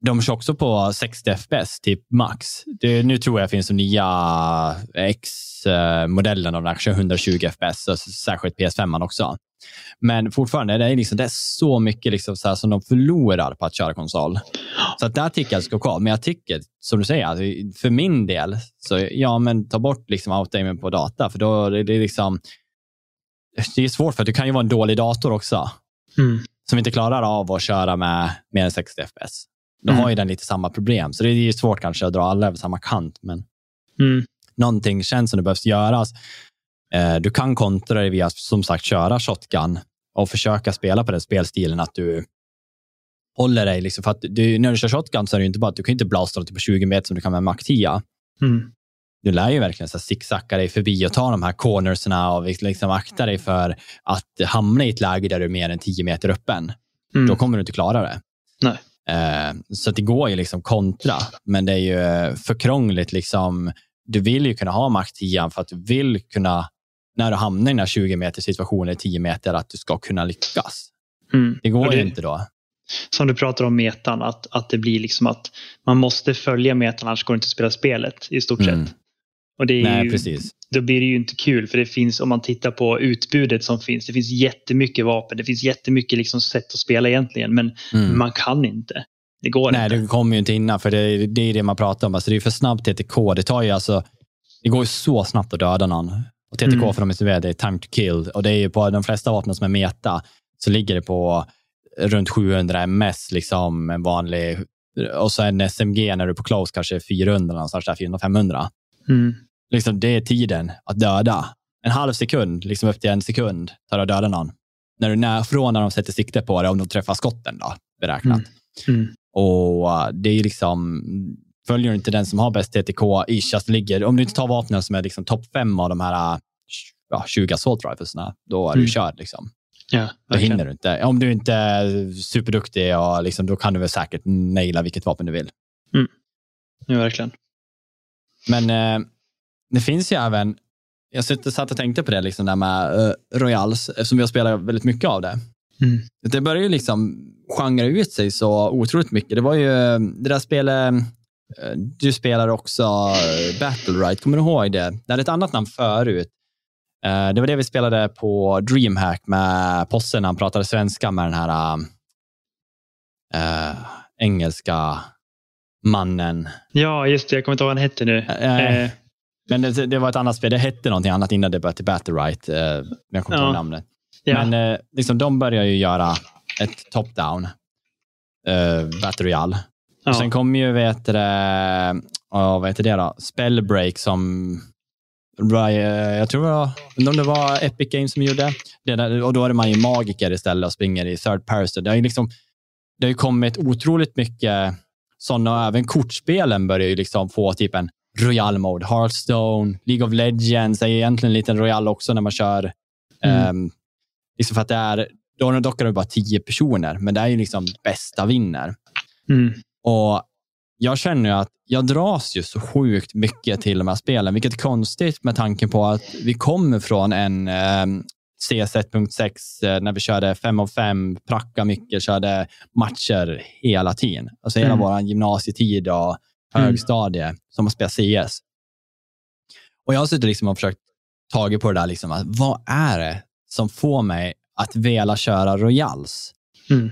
de kör också på 60 FPS, typ max. Det, nu tror jag finns de nya X-modellerna, de kör 120 FPS, särskilt PS5 också. Men fortfarande, det är, liksom, det är så mycket liksom så som de förlorar på att köra konsol. Så att där tycker jag det ska kvar. Men jag tycker, som du säger, för min del, så ja, men ta bort liksom outaimen på data. För då det, det är liksom, det är svårt för att du kan ju vara en dålig dator också. Mm. Som inte klarar av att köra med mer än 60 FPS. Då mm. har ju den lite samma problem. Så det är svårt kanske att dra alla över samma kant. Men mm. någonting känns som det behövs göras. Eh, du kan kontra det via, som sagt, köra shotgun och försöka spela på den spelstilen att du håller dig. Liksom, för att du, när du kör shotgun så är det inte bara att du kan inte blasta på 20 meter som du kan med Mac 10. Mm. Du lär ju verkligen så zigzacka dig förbi och ta de här cornerserna och liksom akta dig för att hamna i ett läge där du är mer än 10 meter öppen. Mm. Då kommer du inte klara det.
Nej.
Eh, så det går ju liksom kontra, men det är ju för krångligt. Liksom. Du vill ju kunna ha Mac 10 för att du vill kunna när du hamnar i den här 20 meter situationen, 10 meter, att du ska kunna lyckas. Mm. Det går det, ju inte då.
Som du pratar om metan, att, att det blir liksom att man måste följa metan, annars går det inte att spela spelet i stort mm. sett. Och det
Nej,
ju,
precis.
Då blir det ju inte kul för det finns, om man tittar på utbudet som finns, det finns jättemycket vapen, det finns jättemycket liksom sätt att spela egentligen, men mm. man kan inte. Det går
Nej,
inte.
det kommer ju inte innan, för det, det är det man pratar om. Alltså, det är för snabbt TTK. Det tar ju alltså det går ju så snabbt att döda någon. Och TTK
Mm.
för de är det är time to kill. Och det är ju på de flesta vapen som är meta så ligger det på runt 700 ms, liksom en vanlig. Och så en SMG när du är på close kanske 400, någonstans där 400-500.
Mm.
Liksom, det är tiden att döda. En halv sekund, liksom upp till en sekund, tar det att döda någon. När du är nära från när de sätter sikte på det, om de träffar skotten då, beräknat.
Mm. Mm.
Och uh, det är liksom, följer du inte den som har bäst TTK-ish, alltså ligger, om du inte tar vapnen som är liksom topp fem av de här uh, ja, 20 assault riflesna, då är du
Mm.
körd. Liksom.
Ja,
Då hinner du inte. Om du inte är superduktig, och liksom, då kan du väl säkert naila vilket vapen du vill.
Ja, verkligen.
Men eh, det finns ju även, jag satt och tänkte på det, liksom där med uh, Royals, eftersom vi har spelat väldigt mycket av det.
Mm.
Det börjar ju liksom genra ut sig så otroligt mycket. Det var ju eh, det där spelet, eh, du spelar också Battle Right, kommer du ihåg det? Det hade ett annat namn förut. Det var det vi spelade på DreamHack med Posse när han pratade svenska med den här äh, engelska mannen.
Ja, just det. Jag kommer inte ihåg vad han hette nu.
Eh, Men det, det var ett annat spel. Det hette någonting annat innan det började till Battle Right. Eh, men jag kommer inte ihåg namnet.
ja.
Men eh, liksom, de börjar ju göra ett top-down eh, Battle Royale.
ja.
Och sen kom ju, vet det, ja, vad heter det då? Spellbreak som, eh, jag tror det var, om det var Epic Games som gjorde det. Och då är man ju magiker istället och springer i third person. Det har ju liksom, det har ju kommit otroligt mycket sådana, även kortspelen börjar ju liksom få typ en Royal Mode. Hearthstone, League of Legends är egentligen en liten Royal också när man kör.
Mm.
ehm, liksom för att det är, då dockar det bara tio personer, men det är ju liksom bästa vinner.
Mm.
Och jag känner ju att jag dras ju så sjukt mycket till de här spelen, vilket är konstigt med tanke på att vi kommer från en eh, CS 1.6 eh, när vi körde 5 av 5, pracka mycket, körde matcher hela tiden. Alltså hela
Mm.
vår gymnasietid och högstadie som att spela CS. Och jag har suttit liksom och försökt tagit på det där, liksom, att vad är det som får mig att vilja köra Royals?
Mm.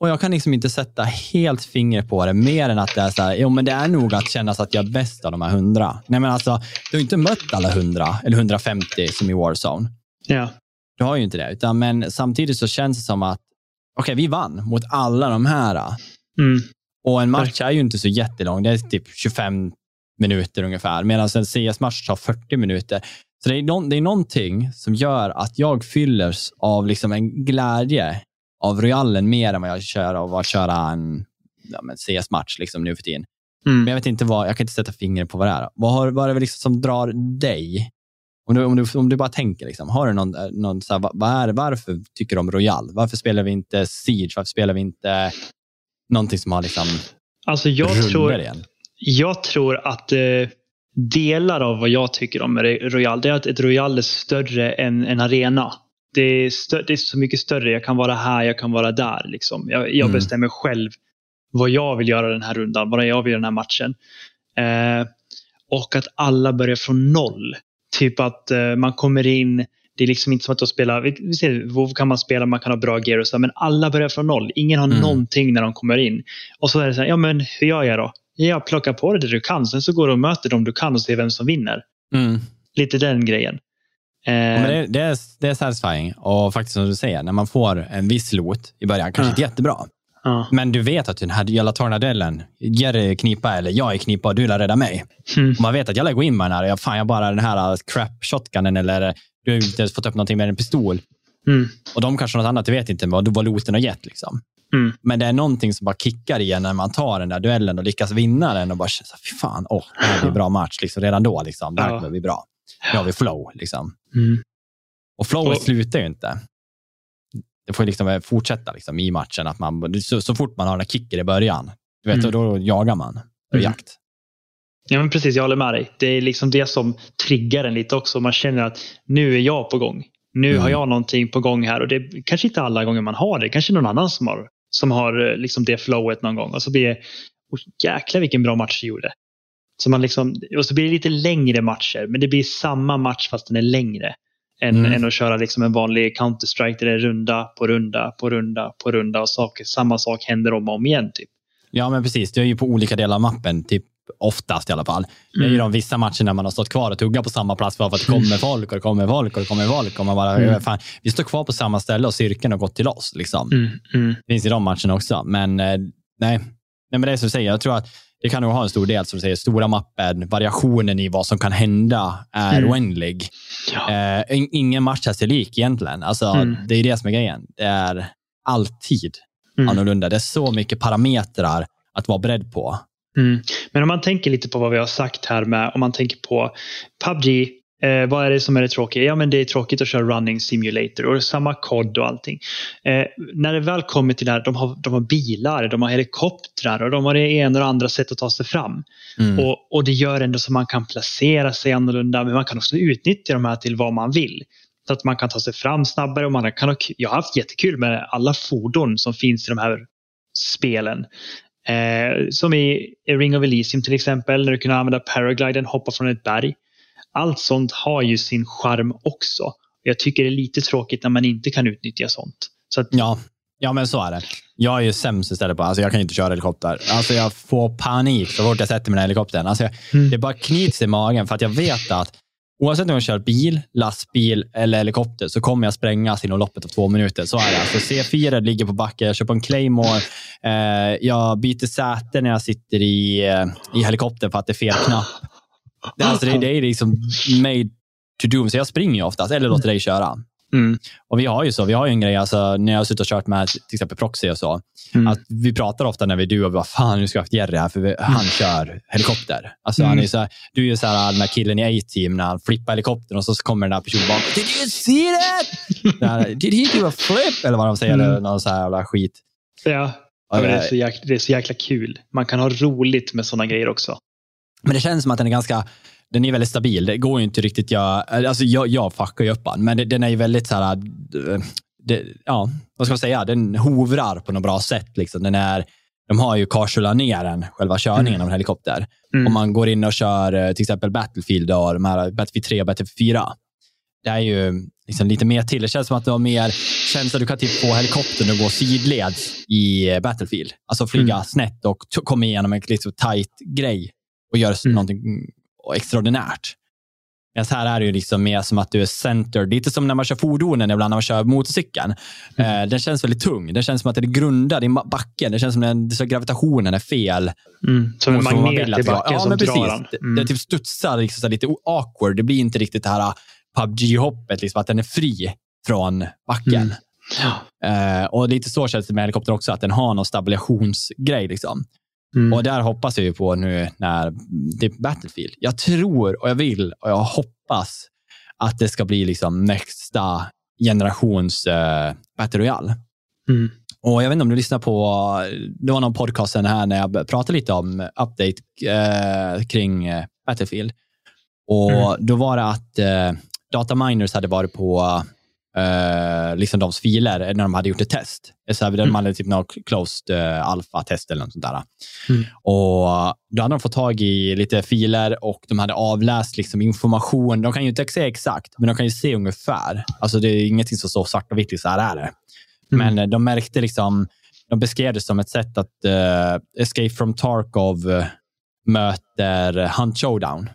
Och jag kan liksom inte sätta helt finger på det, mer än att det är så här, jo men det är nog att kännas att jag är bäst av de här hundra. Nej men alltså, du har inte mött alla hundra, eller 150 som i Warzone.
Ja.
Du har ju inte det, utan men samtidigt så känns det som att, okej vi vann mot alla de här.
Mm.
Och en match är ju inte så jättelång, det är typ 25 minuter ungefär, medan en CS-match tar 40 minuter. Så det är, någon, det är någonting som gör att jag fyllers av liksom en glädje av Royalen mer än vad jag kör av att köra en ja, men CS-match liksom nu för tiden. Men
Mm.
jag vet inte vad, jag kan inte sätta fingret på vad det är. Vad, har, vad är det liksom som drar dig? Om du, om du, om du bara tänker, liksom, har du någon, någon så här, vad, vad är, det- varför tycker du om Royal? Varför spelar vi inte Siege? Varför spelar vi inte någonting som har liksom
Alltså jag tror,
igen?
jag tror att eh, delar av vad jag tycker om Royal, det är att ett Royal är större än en arena. Det är, stö- det är så mycket större. Jag kan vara här, jag kan vara där. Liksom. Jag, jag
Mm.
bestämmer själv vad jag vill göra den här rundan, vad jag vill göra den här matchen. Eh, och att alla börjar från noll. Typ att eh, man kommer in, det är liksom inte som att de spelar, vi, vi ser, WoW kan man spela, man kan ha bra gear och så, men alla börjar från noll. Ingen har
Mm.
någonting när de kommer in. Och så är det så här, ja men hur gör jag då? Ja, plocka på dig det du kan, sen så går du och möter dem du kan och ser vem som vinner.
Mm.
Lite den grejen. Eh,
det, det, är, det är satisfying. Och faktiskt som du säger, när man får en viss loot i början, kanske
Ja.
inte jättebra,
ja.
men du vet att den här här delen, Jerry knipa eller jag är knipa och du lär rädda mig.
Mm.
Man vet att jag lär gå in med den här, jag, fan, jag bara den här crap shotgunnen eller du har inte ens fått upp någonting med en pistol.
Mm.
Och de kanske har något annat, du vet inte vad, vad looten har gett. Liksom.
Mm.
Men det är någonting som bara kickar igen när man tar den där duellen och lyckas vinna den och bara fy fan, åh, det här blir bra match liksom, redan då. Liksom. Det här
Ja.
kommer bli bra. Nu har vi flow. Liksom.
Mm.
Och flowet
Och-
slutar ju inte. Det får ju liksom fortsätta liksom, i matchen. Att man, så, så fort man har den här kicken i början, du vet,
Mm.
då, då jagar man. Då är det
Mm.
jakt.
Ja, men precis. Jag håller med dig. Det är liksom det som triggar en lite också. Man känner att nu är jag på gång. Nu
Mm.
har jag någonting på gång här. Och det är kanske inte alla gånger man har det. Kanske någon annan som har, som har eh, liksom det flowet någon gång. Och så blir det, oh, jäklar vilken bra match du gjorde. Så man liksom, och så blir det lite längre matcher. Men det blir samma match fast den är längre. Än,
Mm.
än att köra liksom en vanlig Counter-Strike där det är runda på runda på runda på runda. Och saker, samma sak händer om och om igen. Typ.
Ja, men precis. Du är ju på olika delar av mappen. Typ oftast i alla fall. Det är ju
Mm.
de vissa matcher när man har stått kvar och tuggat på samma plats bara för att det kommer folk och det kommer folk och det kommer folk. Och man bara,
Mm.
fan, vi står kvar på samma ställe och cirkeln har gått till oss. Liksom.
Mm, mm,
Det finns i de matcherna också. Men eh, nej. nej, men det är som du säger. Jag tror att det kan nog ha en stor del, som du säger, stora mappen, variationen i vad som kan hända är
Mm.
oändlig.
ja.
Eh, in- ingen match är sig lik egentligen. Alltså,
Mm.
Det är det som är grejen. Det är alltid
Mm.
annorlunda. Det är så mycket parametrar att vara beredd på.
Mm. Men om man tänker lite på vad vi har sagt här med, om man tänker på PubG, eh, vad är det som är det tråkiga? Ja, men det är tråkigt att köra running simulator och samma kod och allting. Eh, när det väl kommer till det här, de har, de har bilar, de har helikoptrar och de har det ena och det andra sätt att ta sig fram.
Mm.
Och, och det gör ändå så man kan placera sig annorlunda, men man kan också utnyttja de här till vad man vill. Så att man kan ta sig fram snabbare och man kan ha, jag har haft jättekul med alla fordon som finns i de här spelen. Eh, som i Ring of Elysium till exempel, när du kan använda paragliden, hoppa från ett berg. Allt sånt har ju sin charm också. Jag tycker det är lite tråkigt när man inte kan utnyttja sånt. Så att,
Ja. ja, men så är det. Jag är ju sämst istället på, alltså jag kan inte köra helikopter. Alltså jag får panik så fort jag sätter mig i helikoptern. Alltså jag,
Mm.
Det bara knyts i magen för att jag vet att oavsett om jag kör bil, lastbil eller helikopter så kommer jag sprängas inom loppet av två minuter. Så är det. Alltså C4 ligger på backen, jag kör på en Claymore, eh, jag byter säte när jag sitter i, eh, i helikoptern för att det är fel knapp. Det, alltså det, det är liksom made to do, så jag springer ju oftast eller låter dig köra
mm,
Och vi har ju så, vi har ju en grej, alltså, när jag har suttit och kört med till exempel Proxy och så,
mm,
att vi pratar ofta när vi är du och vi bara, fan nu ska jag haft Jerry här, för vi, han kör helikopter. Alltså, han är ju så här, du är ju så här, den här killen i A-team när han flippar helikoptern och så kommer den där personen bakom. Did you see that? Den här, Did he do a flip? Eller vad de säger,
Mm.
eller någon så här jävla skit.
ja, det, är så jäkla, det är så jäkla kul. Man kan ha roligt med sådana grejer också.
Men det känns som att den är ganska, den är väldigt stabil. Det går ju inte riktigt, jag, alltså jag, jag fuckar ju upp den, men den är ju väldigt så här, eh, det, ja, vad ska man säga, den hovrar på något bra sätt. Liksom. Den är, de har ju carsulat ner den, själva körningen
Mm.
av en helikopter.
Mm.
Om man går in och kör eh, till exempel Battlefield och de här Battlefield 3 och Battlefield 4. Det är ju liksom lite mer till. Det känns som att du har mer känsla. Du kan typ få helikoptern att gå sidleds i eh, Battlefield. Alltså flyga
Mm.
snett och komma igenom en liksom tight grej och göra
Mm.
någonting extraordinärt. Men här är det ju liksom mer som att du är centered. Lite som när man kör fordonen ibland när man kör motorcykeln.
Mm.
Eh, den känns väldigt tung. Den känns som att den är grundad i backen. Det känns som att den, så gravitationen är fel.
Mm. Som en magnet i backen
ja,
som
men
drar
precis.
den.
Det,
Mm.
det typ studsar liksom lite awkward. Det blir inte riktigt det här PubG-hoppet, liksom, att den är fri från backen.
Mm. Ja.
Eh, och lite så känns det med helikoptern också, att den har någon stabilisationsgrej. Liksom.
Mm.
Och där hoppas jag ju på nu när det är Battlefield. Jag tror och jag vill och jag hoppas att det ska bli liksom nästa generations uh, Battle Royale.
Mm.
Och jag vet inte om du lyssnar på, det var någon podcast här när jag pratade lite om update eh, kring eh, Battlefield. Och
Mm.
då var det att eh, dataminers hade varit på eh, liksom de filer när de hade gjort ett test. Så här,
Mm.
De hade typ något closed eh, alpha-test eller något sånt där.
Mm.
Och då hade de fått tag i lite filer och de hade avläst liksom information. De kan ju inte säga exakt, men de kan ju se ungefär. Alltså det är ingenting som står svart och vitt, så här är det.
Mm.
Men eh, de märkte liksom, de beskrev det som ett sätt att uh, Escape from Tarkov eh, möter Hunt Showdown.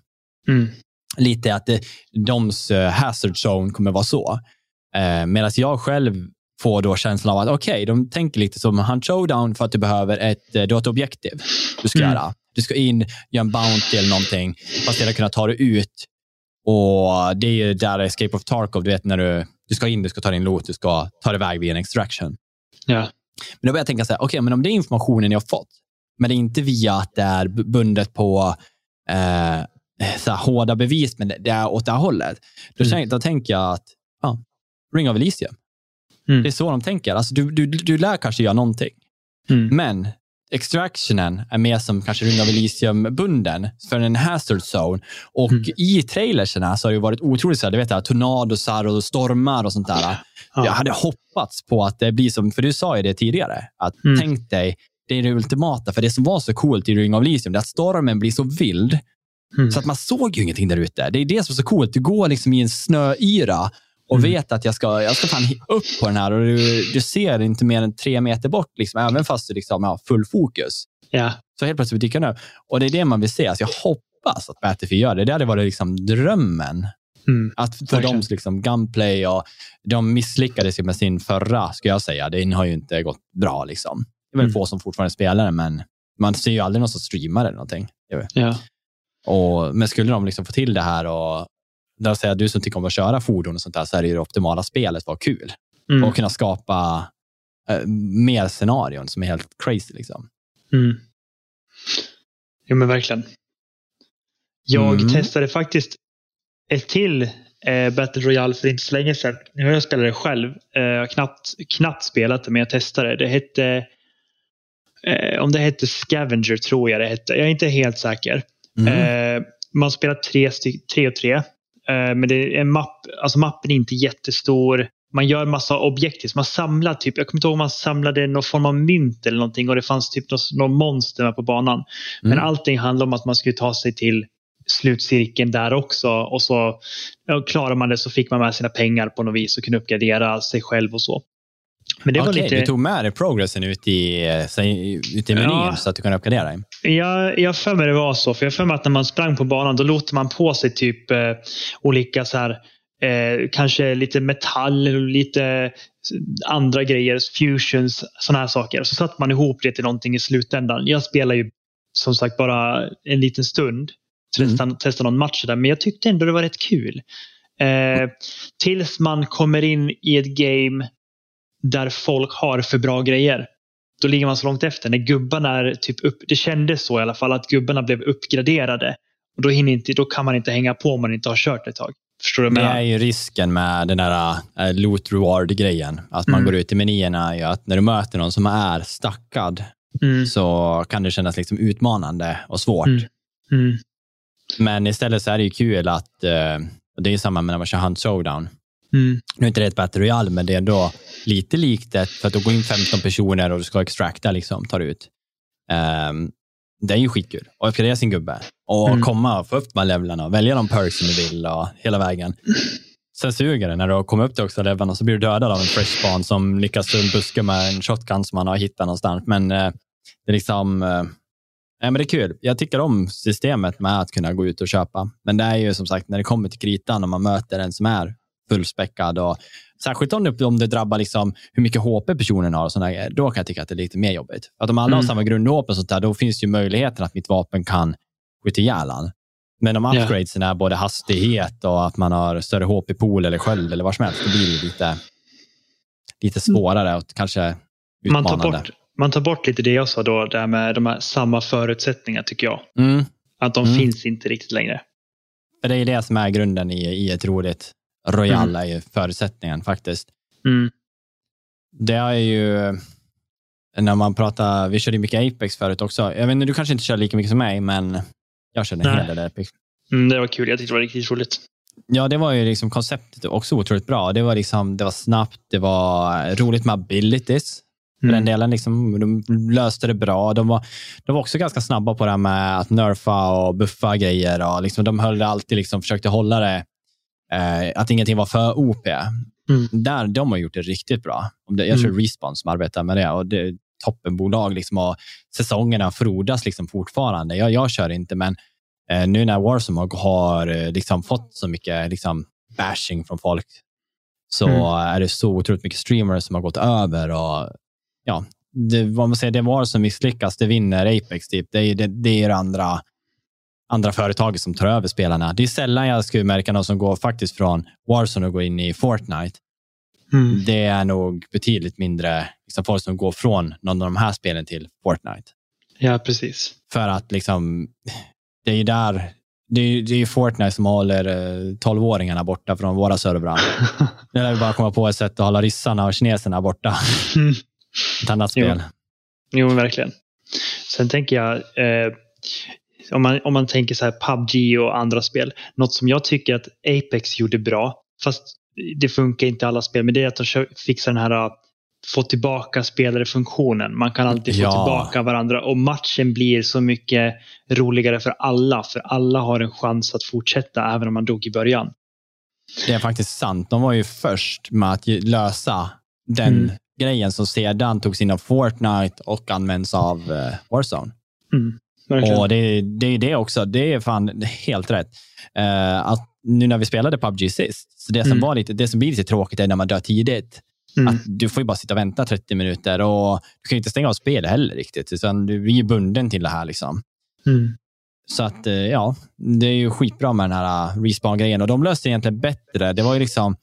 Mm.
Lite att det, doms hazard zone kommer vara så. Uh, Medan jag själv får då känslan av att okej, de tänker lite som Hunt Showdown för att du behöver ett, eh, du har ett objektiv du ska
Mm.
göra. Du ska in, göra en bounty eller någonting, fast sedan kunna ta dig ut. Och Det är ju där Escape of Tarkov, du vet när du, du ska in, du ska ta din loot, du ska ta dig iväg vid en extraction.
Ja.
Men då börjar jag tänka så här, okej, men om det är informationen jag har fått, men det är inte via att det är bundet på eh, så hårda bevis, men det- det är åt det här hållet. Då,
Mm.
tänk, då tänker jag att, ja, Ring of Elysium.
Mm.
Det är så de tänker. Alltså, du, du, du lär kanske göra någonting,
Mm.
men extractionen är mer som kanske Ring of Elysium-bunden för en hazard zone. Och
Mm.
i trailerserna så har det varit otroligt så här, du vet, här, tornadosar och stormar och sånt där.
Ja.
Jag hade hoppats på att det blir som, för du sa ju det tidigare, att
Mm.
tänk dig, det är det ultimata, för det som var så coolt i Ring of Elysium, det är att stormen blir så vild,
Mm.
så att man såg ju ingenting där ute. Det är det som är så coolt. Du går liksom i en snöyra och
Mm.
vet att jag ska, jag ska fan upp på den här och du, du ser inte mer än tre meter bort, liksom, även fast du liksom har full fokus.
Ja.
Så helt plötsligt dyker den upp. Och det är det man vill se. Alltså jag hoppas att Battlefield gör det. Det hade varit liksom drömmen.
Mm.
Att få
Verkligen.
dems liksom gunplay och de misslyckades ju med sin förra, ska jag säga. Den har ju inte gått bra. Liksom. Det är väl
Mm.
få som fortfarande spelar den, men man ser ju aldrig någon som streamar eller någonting.
Ja.
Och, men skulle de liksom få till det här och där säger du som tycker om att köra fordon och sånt där, så är det ju det optimala spelet vara kul.
Mm.
Och kunna skapa eh, mer scenarion som är helt crazy. Liksom.
Mm. Jo, men verkligen. Jag
Mm.
testade faktiskt ett till eh, Battle Royale för inte så länge sedan. Nu har jag spelat det själv. Eh, jag har knappt, knappt spelat det, men jag testade. Det hette... Eh, om det hette Scavenger tror jag det hette. Jag är inte helt säker.
Mm.
Eh, man spelar tre, tre och tre. Eh, men det är en mapp, alltså mappen är inte jättestor. Man gör massa objektiv. Man samlar typ, jag kommer inte ihåg om man samlade någon form av mynt eller någonting och det fanns typ någon, monster på banan. Men
Mm.
allting handlar om att man skulle ta sig till slutcirkeln där också. Och så ja, klarar man det så fick man med sina pengar på något vis och kunde uppgradera sig själv och så. Men det var
Okej,
lite...
du tog med dig progressen ut i, eh, ut i menyn
Ja.
så att du kan uppgradera dig.
Jag, jag för mig det var så. För jag för mig att när man sprang på banan då låter man på sig typ eh, olika så här eh, kanske lite metall eller lite andra grejer, fusions, sådana här saker. Och så satte man ihop det till någonting i slutändan. Jag spelar ju som sagt bara en liten stund. Testa, testa någon match där. Men jag tyckte ändå det var rätt kul. Eh, tills man kommer in i ett game där folk har för bra grejer då ligger man så långt efter. När gubbarna är typ upp, det kändes så i alla fall, att gubbarna blev uppgraderade. Och då, hinner inte, då kan man inte hänga på om man inte har kört ett tag. Förstår du vad
Det
jag
är
menar?
ju risken med den där äh, loot reward-grejen. Att man
Mm.
går ut i menyerna. är ju att när du möter någon som är stackad
Mm,
så kan det kännas liksom utmanande och svårt.
Mm. mm,
Men istället så är det ju kul att, eh, det är ju samma med när man kör Hunt Showdown.
Mm,
Nu är inte det ett Battle Royale, men det är ändå lite likt ett, för att då går in 15 personer och du ska extracta, liksom, tar ut. Ehm, det är ju skitkul. Och uppgradera sin gubbe. Och
Mm.
komma och få upp de här levlarna och välja de perks som du vill och hela vägen. Sen suger det när du har kommit upp till också levlarna så blir du dödad av en fresh spawn som lyckas buska med en shotgun som man har hittat någonstans. Men eh, det är liksom... Eh, nej, men det är kul. Jag tycker om systemet med att kunna gå ut och köpa. Men det är ju som sagt när det kommer till kritan och man möter en som är fullspäckad och särskilt om det, om det drabbar liksom hur mycket HP personen har och grejer, då kan jag tycka att det är lite mer jobbigt. Att om alla har
Mm.
samma grundvapen sånt där, då finns ju möjligheten att mitt vapen kan skjuta ihjäl. Men om upgradesen är både hastighet och att man har större HP-pool eller sköld eller vad som helst, då blir det lite, lite svårare och kanske
man, tar
utmanande.
bort, man tar bort lite det jag sa då, där med de här samma förutsättningar tycker jag.
Mm.
Att de
Mm.
finns inte riktigt längre.
För det är det som är grunden i, i ett roligt Royal,
Mm.
är ju förutsättningen faktiskt.
Mm.
Det är ju, när man pratar, vi körde ju mycket Apex förut också. Jag vet inte, du kanske inte kör lika mycket som mig, men jag körde en
Nej.
hel del Apex.
Mm, det var kul, jag tyckte det var riktigt roligt.
Ja, det var ju liksom konceptet också otroligt bra. Det var, liksom, det var snabbt, det var roligt med abilities. För
Mm.
den delen, liksom, de löste det bra. De var, de var också ganska snabba på det här med att nerfa och buffa grejer. Och liksom, de höll det alltid, liksom, försökte hålla det, att ingenting var för OP.
Mm.
Där, de har gjort det riktigt bra. Jag tror
Mm.
Respawn som arbetar med det. Och det toppenbolag liksom, och säsongerna frodas liksom fortfarande. Jag, jag kör inte, men eh, nu när Warzone har, eh, liksom fått så mycket liksom, bashing från folk så
Mm.
är det så otroligt mycket streamers som har gått över. och ja, det, vad man säger, det var som misslyckas, det vinner Apex. Typ. Det, är, det, det är det andra, andra företaget som tar över spelarna. Det är sällan jag skulle märka någon som går faktiskt från Warzone och går in i Fortnite.
Mm.
Det är nog betydligt mindre liksom, folk som går från någon av de här spelen till Fortnite.
Ja, precis.
För att liksom, det är ju där, det är, det är Fortnite som håller eh, 12-åringarna borta från våra servrar. Nu lär vi bara komma på ett sätt att hålla ryssarna och kineserna borta.
Mm.
Ett annat
Jo.
spel.
Jo, men verkligen. Sen tänker jag, eh, om, man, om man tänker så här PubG och andra spel. Något som jag tycker att Apex gjorde bra, fast det funkar inte i alla spel, men det är att de fixar den här eh, få tillbaka spelare-funktionen. Man kan alltid få
Ja.
tillbaka varandra och matchen blir så mycket roligare för alla. För alla har en chans att fortsätta även om man dog i början.
Det är faktiskt sant. De var ju först med att lösa den
Mm.
grejen som sedan togs in av Fortnite och används av eh, Warzone.
Mm.
Och det, är det också. Det är fan helt rätt. Uh, att nu när vi spelade PubG sist, så det som, mm. var lite, det som blir lite tråkigt är när man dör tidigt. Mm. Att du får ju bara sitta och vänta 30 minuter och du kan inte stänga av spelet heller riktigt, utan du är bunden till det här. Liksom.
Mm.
Så att, eh, ja, det är ju skitbra med den här eh, respawn-grejen och de löste det egentligen bättre. Det var ju liksom,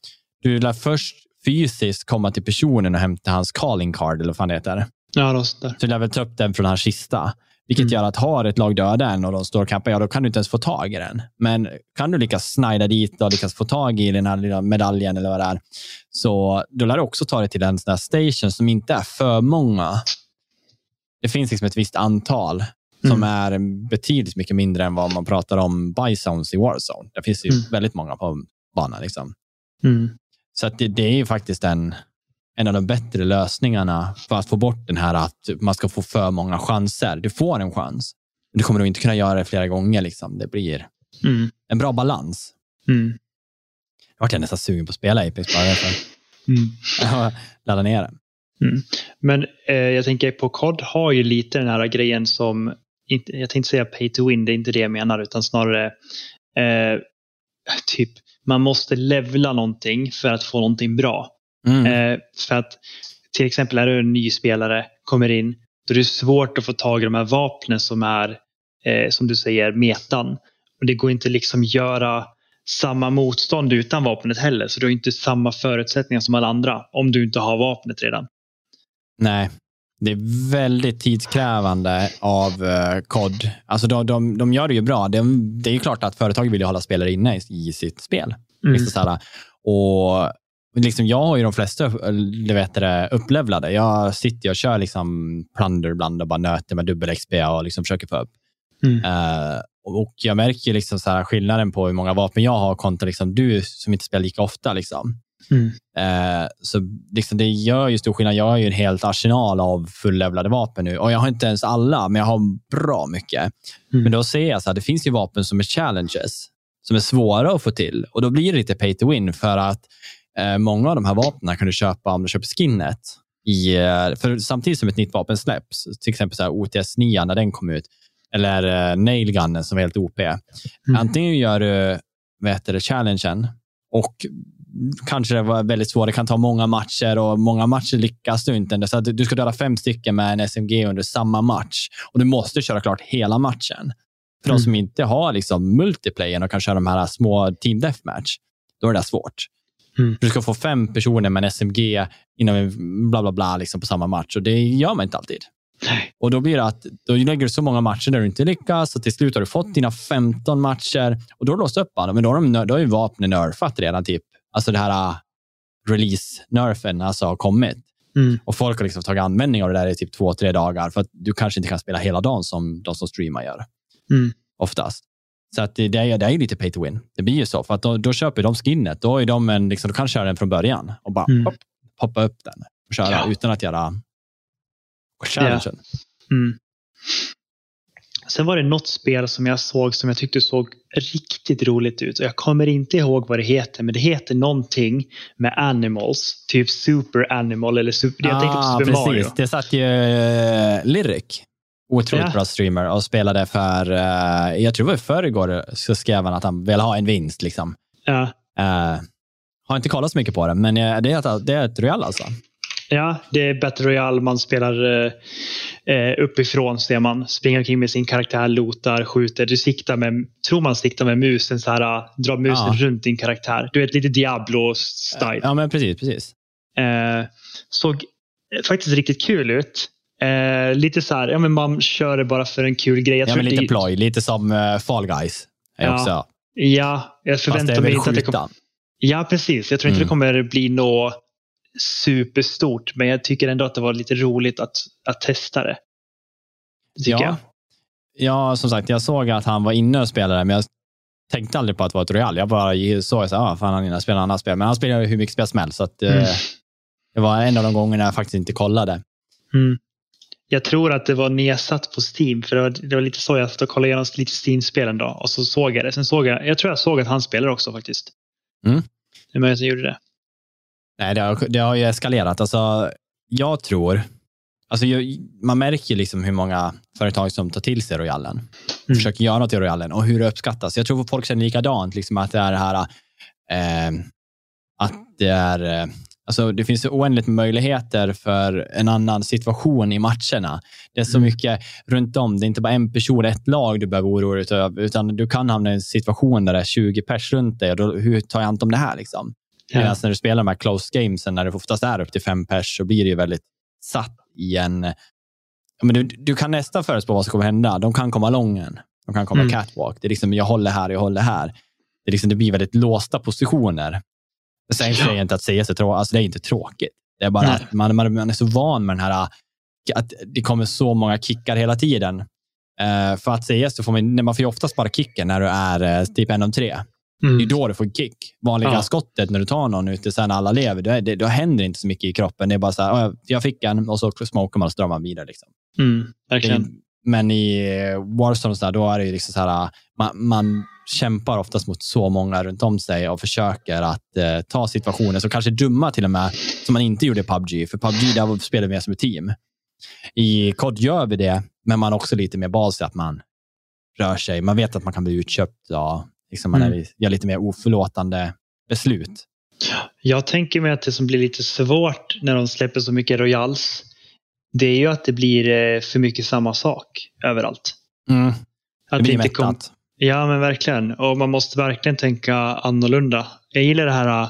du lär först fysiskt komma till personen och hämta hans calling card, eller vad fan det heter.
Ja, där.
Så du lär väl ta upp den från hans kista. Vilket mm. gör att har ett lag döda en och de står och campar, ja då kan du inte ens få tag i den. Men kan du lyckas snida dit och lyckas få tag i den här lilla medaljen eller vad det är, så då lär du också ta dig till en sån station som inte är för många. Det finns liksom ett visst antal som mm. är betydligt mycket mindre än vad man pratar om byzones i Warzone. Det finns ju mm. väldigt många på banan. Liksom.
Mm.
Så det, det, är ju faktiskt en, en av de bättre lösningarna för att få bort den här att man ska få för många chanser. Du får en chans, men du kommer nog inte kunna göra det flera gånger. Liksom. Det blir
mm.
en bra balans.
Mm.
Jag vart nästan sugen på att spela Apex bara därför.
Mm.
Ladda ner det.
Mm. Men eh, jag tänker på COD har ju lite den här grejen som inte, jag tänkte säga pay to win, det är inte det jag menar, utan snarare eh, typ man måste levla någonting för att få någonting bra.
Mm.
Eh, för att till exempel är du en ny spelare, kommer in, då är det svårt att få tag i de här vapnen som är, eh, som du säger, metan. Och det går inte liksom göra samma motstånd utan vapnet heller, så du har inte samma förutsättningar som alla andra om du inte har vapnet redan.
Nej, det är väldigt tidskrävande av uh, COD. Alltså de, de, de gör det ju bra. Det, det är ju klart att företaget vill hålla spelare inne i, i sitt spel. Mm. Liksom och liksom jag har ju de flesta du vet det, upplevlade. Jag sitter och kör liksom plunder ibland och bara nöter med dubbel XP och liksom försöker få upp.
Mm.
Uh, och jag märker liksom så här skillnaden på hur många vapen jag har kontra liksom du som inte spelar lika ofta. Liksom.
Mm.
Eh, så liksom det gör ju stor skillnad. Jag har ju en helt arsenal av fullevlade vapen nu och jag har inte ens alla, men jag har bra mycket. Mm. Men då ser jag att det finns ju vapen som är challenges, som är svåra att få till och då blir det lite pay to win för att många av de här vapnen kan du köpa om du köper skinnet. I, eh, för samtidigt som ett nytt vapen släpps, till exempel så OTS 9 när den kom ut, eller eh, Nailgunnen som var helt OP. Mm. Antingen gör du vet du, challengen och kanske det var väldigt svårt. Det kan ta många matcher och många matcher lyckas du inte. Så att du ska döda fem stycken med en SMG under samma match och du måste köra klart hela matchen. För mm. de som inte har liksom multiplayer och kan köra de här små team deathmatch, då är det svårt.
Mm.
Du ska få fem personer med en SMG inom en bla bla bla liksom på samma match och det gör man inte alltid.
Nej.
Och då blir det att då lägger du så många matcher där du inte lyckas och till slut har du fått dina 15 matcher och då har du låst upp alla. Men då har, de, då har ju vapnen nerfat redan typ alltså det här uh, release-nerfen alltså, har kommit.
Mm.
Och folk har liksom tagit användning av det där i typ två, tre dagar för att du kanske inte kan spela hela dagen som de som streamar gör.
Mm.
Oftast. Så att det, det, är, det är lite pay to win. Det blir ju så. För att då, då köper de skinnet. Då, är de en, liksom, då kan köra den från början och bara mm. hopp, hoppa upp den och köra ja. utan att göra challengen. Ja.
Mm. Sen var det något spel som jag såg som jag tyckte såg riktigt roligt ut. Jag kommer inte ihåg vad det heter, men det heter någonting med animals. Typ Super Animal eller Super... Jag tänkte på
ah,
Super
precis.
Mario.
Det satt ju uh, Lyric. Otroligt ja. bra streamer och spelade för, uh, jag tror det var i förrgår, så skrev han att han vill ha en vinst. Liksom.
Ja.
Uh, har inte kollat så mycket på det, men det är, det är ett Royal alltså.
Ja, det är Battle Royale. Man spelar eh, eh, uppifrån ser man. Springer omkring med sin karaktär, lotar, skjuter. Du siktar med, tror man siktar med musen så här, äh, drar musen ja. runt din karaktär. Du vet lite Diablo-style.
Ja, men precis. precis.
Eh, såg faktiskt riktigt kul ut. Eh, lite så här, ja, men man kör det bara för en kul grej. Jag
ja, men lite det... ploj. Lite som uh, Fall Guys.
Ja,
också.
ja, jag förväntar mig inte att det kommer... Ja, precis. Jag tror inte mm. det kommer bli något superstort, men jag tycker ändå att det var lite roligt att, att testa det.
Tycker ja. jag. Ja, som sagt, jag såg att han var inne och spelade, men jag tänkte aldrig på att det var ett Royal. Jag bara såg att ah, fan, han är inne och spelar annat spel. Men han spelar hur mycket spel som helst, så att, eh, mm. eh, det var en av de gångerna jag faktiskt inte kollade.
Mm. Jag tror att det var nedsatt på Steam, för det var, det var lite så jag kollade igenom lite Steam-spelen då och så såg jag det. Sen såg jag, jag tror jag såg att han spelar också faktiskt.
Mm.
Det är att jag gjorde det.
Nej, det har, det har ju eskalerat. Alltså, jag tror Alltså, man märker liksom hur många företag som tar till sig Royalen.
Mm.
Försöker göra något i Royalen och hur det uppskattas. Jag tror att folk känner likadant, liksom att det är det här eh, att det är eh, Alltså, det finns oändligt med möjligheter för en annan situation i matcherna. Det är så
Mm.
mycket runt om. Det är inte bara en person, ett lag du behöver oroa dig över, utan du kan hamna i en situation där det är 20 pers runt dig. Då, hur tar jag hand om det här? Liksom?
Ja.
Medan när du spelar de här close gamesen, när det oftast är upp till fem pers, så blir det ju väldigt satt i en... Men du, du kan nästan förutspå vad som kommer hända. De kan komma lången. De kan komma
Mm.
catwalk. Det är liksom, jag håller här, jag håller här. Det, är liksom, det blir väldigt låsta positioner. Sen säger jag inte att CS är tråkigt. Alltså, det är inte tråkigt. Det är bara
Nej.
att man, man, man är så van med den här att det kommer så många kickar hela tiden. Eh, för att CS så får man, man får ju oftast bara kicken när du är eh, typ en av tre. Det är
Mm.
då du får kick. Vanliga
Ja.
skottet när du tar någon ute sen alla lever, då, är det, då händer inte så mycket i kroppen. Det är bara så här, "Ja, jag- fick en och så smokar man och så drar man vidare. Liksom.
Mm.
Det är,
Verkligen.
men i Warzone, så där, då är det ju liksom så här, man, man kämpar oftast mot så många runt om sig och försöker att eh, ta situationer som kanske är dumma till och med, som man inte gjorde i PubG. För PubG, där spelar vi mer som ett team. I COD gör vi det, men man har också lite mer bas i att man rör sig. Man vet att man kan bli utköpt. Och, liksom man
Mm.
gör lite mer oförlåtande beslut.
Jag tänker mig att det som blir lite svårt när de släpper så mycket Royals, det är ju att det blir eh, för mycket samma sak överallt.
Mm.
Att
Det blir mättat.
Ja, men verkligen. Och man måste verkligen tänka annorlunda. Jag gillar det här, äh,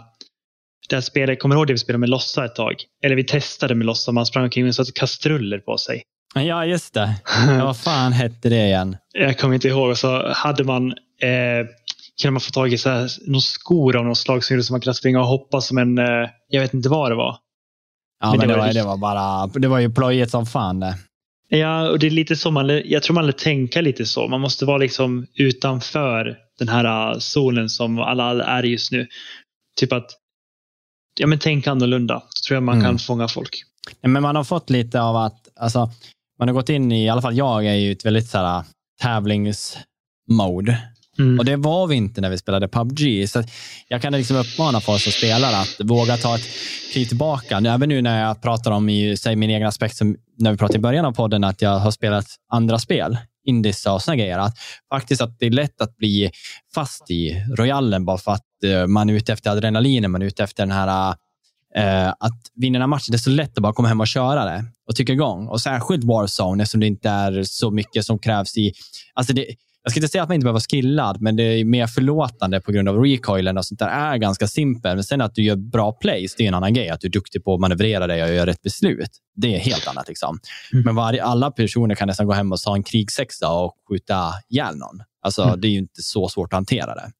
det här spelet. Kommer du ihåg det vi spelade med Lossa ett tag? Eller vi testade med Lossa. Man sprang omkring med så kastruller på sig.
Ja, just det. Ja, vad fan hette det igen?
Jag kommer inte ihåg. Så hade man eh, kunde man få tag i så här, någon skor av något slag som gjorde så man kunde springa och hoppa som en... Eh, jag vet inte vad det var.
Ja,
Men
men,
det var
det var bara, det var ju plojigt som fan det.
Ja, och det är lite så man, jag tror man lär tänka lite så. Man måste vara liksom utanför den här äh, zonen som alla är just nu. Typ att ja, men tänk annorlunda. Då tror jag man
Mm.
kan fånga folk.
Men man har fått lite av att, alltså, man har gått in i, i alla fall jag är ju ett väldigt så här, tävlingsmode.
Mm.
Och det var vi inte när vi spelade PubG. Så jag kan liksom uppmana folk som spelar att våga ta ett kliv tillbaka. Även nu när jag pratar om i, säg, min egen aspekt, som när vi pratade i början av podden, att jag har spelat andra spel, indies och såna grejer. Att faktiskt att det är lätt att bli fast i royalen bara för att eh, man är ute efter adrenalinen, man är ute efter den här eh, att vinna den här matchen. Det är så lätt att bara komma hem och köra det och tycka igång. Och särskilt Warzone eftersom det inte är så mycket som krävs i... Alltså det, jag ska inte säga att man inte behöver vara skillad, men det är mer förlåtande på grund av recoilen och sånt där är ganska simpelt. Men sen att du gör bra plays, det är en annan grej. Att du är duktig på att manövrera dig och göra rätt beslut. Det är helt annat. Liksom.
Mm.
Men varje, alla personer kan nästan gå hem och ta en krigsexa och skjuta ihjäl någon. Alltså,
Mm.
Det är ju inte så svårt att hantera det.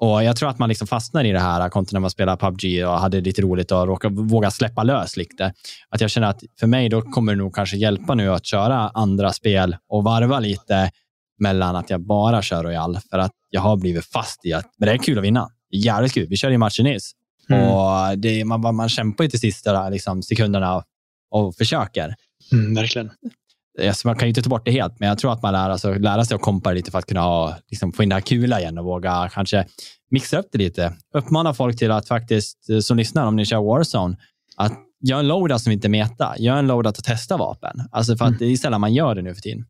Och Jag tror att man liksom fastnar i det här kontot när man spelar PubG och hade lite roligt och råkar våga släppa lös lite. Att jag känner att för mig då kommer det nog kanske hjälpa nu att köra andra spel och varva lite mellan att jag bara kör Royal för att jag har blivit fast i att men det är kul att vinna. Är jävligt kul. Vi kör ju matchen nyss
Mm.
och det, är- man, man kämpar ju till sista liksom, sekunderna och försöker.
Mm, verkligen.
Alltså, man kan ju inte ta bort det helt, men jag tror att man lär, alltså, lära sig att kompa lite för att kunna ha, liksom, få in det här kula igen och våga kanske mixa upp det lite. Uppmana folk till att faktiskt, eh, som lyssnar, om ni kör Warzone, att göra en loadout som inte meta. Gör en loadout och testa vapen. Alltså för att
Mm.
det är sällan man gör det nu för tiden.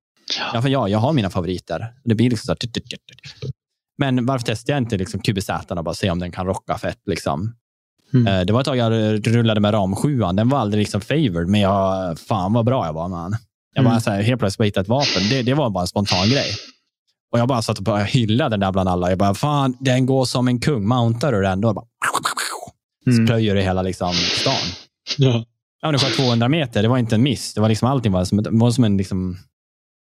Ja, för jag, jag har mina favoriter. Det blir liksom så här. Men varför testar jag inte liksom QBZ och bara se om den kan rocka fett? Liksom?
Mm.
Eh, Det var ett tag jag rullade med ram 7 Den var aldrig liksom favored, men jag, fan vad bra jag var med han. Jag bara
Mm.
så här, helt plötsligt bara hittade ett vapen. Det, det var bara en spontan grej. Och jag bara satt och bara hyllade den där bland alla. Jag bara, fan, den går som en kung. Mountar du den, då bara,
Mm.
plöjer det hela liksom stan.
Ja.
Ja, det var 200 meter. Det var inte en miss. Det var liksom, allting var som, var som en, liksom,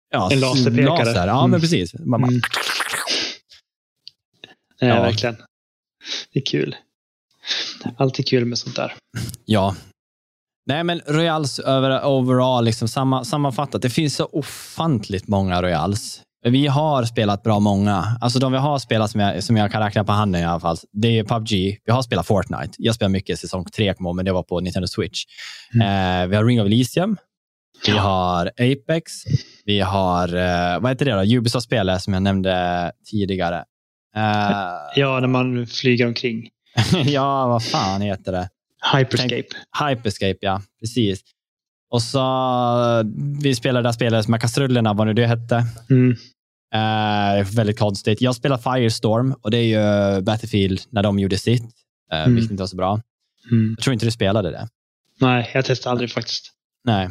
ja,
En laserpekare.
Laser. Ja,
Mm.
men precis. Man bara,
Mm. Nej,
Ja.
verkligen. Det är kul. Alltid kul med sånt där.
Ja. Nej, men Royals över, overall, liksom samma, sammanfattat. Det finns så ofantligt många Royals. Vi har spelat bra många. Alltså de vi har spelat som jag, som jag kan räkna på handen i alla fall. Det är PubG. Vi har spelat Fortnite. Jag spelar mycket säsong 3, kommer jag ihåg, men det var på Nintendo Switch. Eh, vi har Ring of Elysium. Vi har Apex. Vi har, eh, vad heter det då? Ubisoft-spelet som jag nämnde tidigare. Eh,
Ja, när man flyger omkring.
ja, vad fan heter det?
Hyperscape.
Hyperscape, ja. Precis. Och så vi spelade det där spelet med kastrullerna, vad nu det hette.
Mm.
Eh, väldigt konstigt. Jag spelar Firestorm och det är ju Battlefield när de gjorde sitt, eh,
Mm.
vilket inte var så bra.
Mm.
Jag tror inte du spelade det.
Nej, jag testade aldrig faktiskt.
Nej.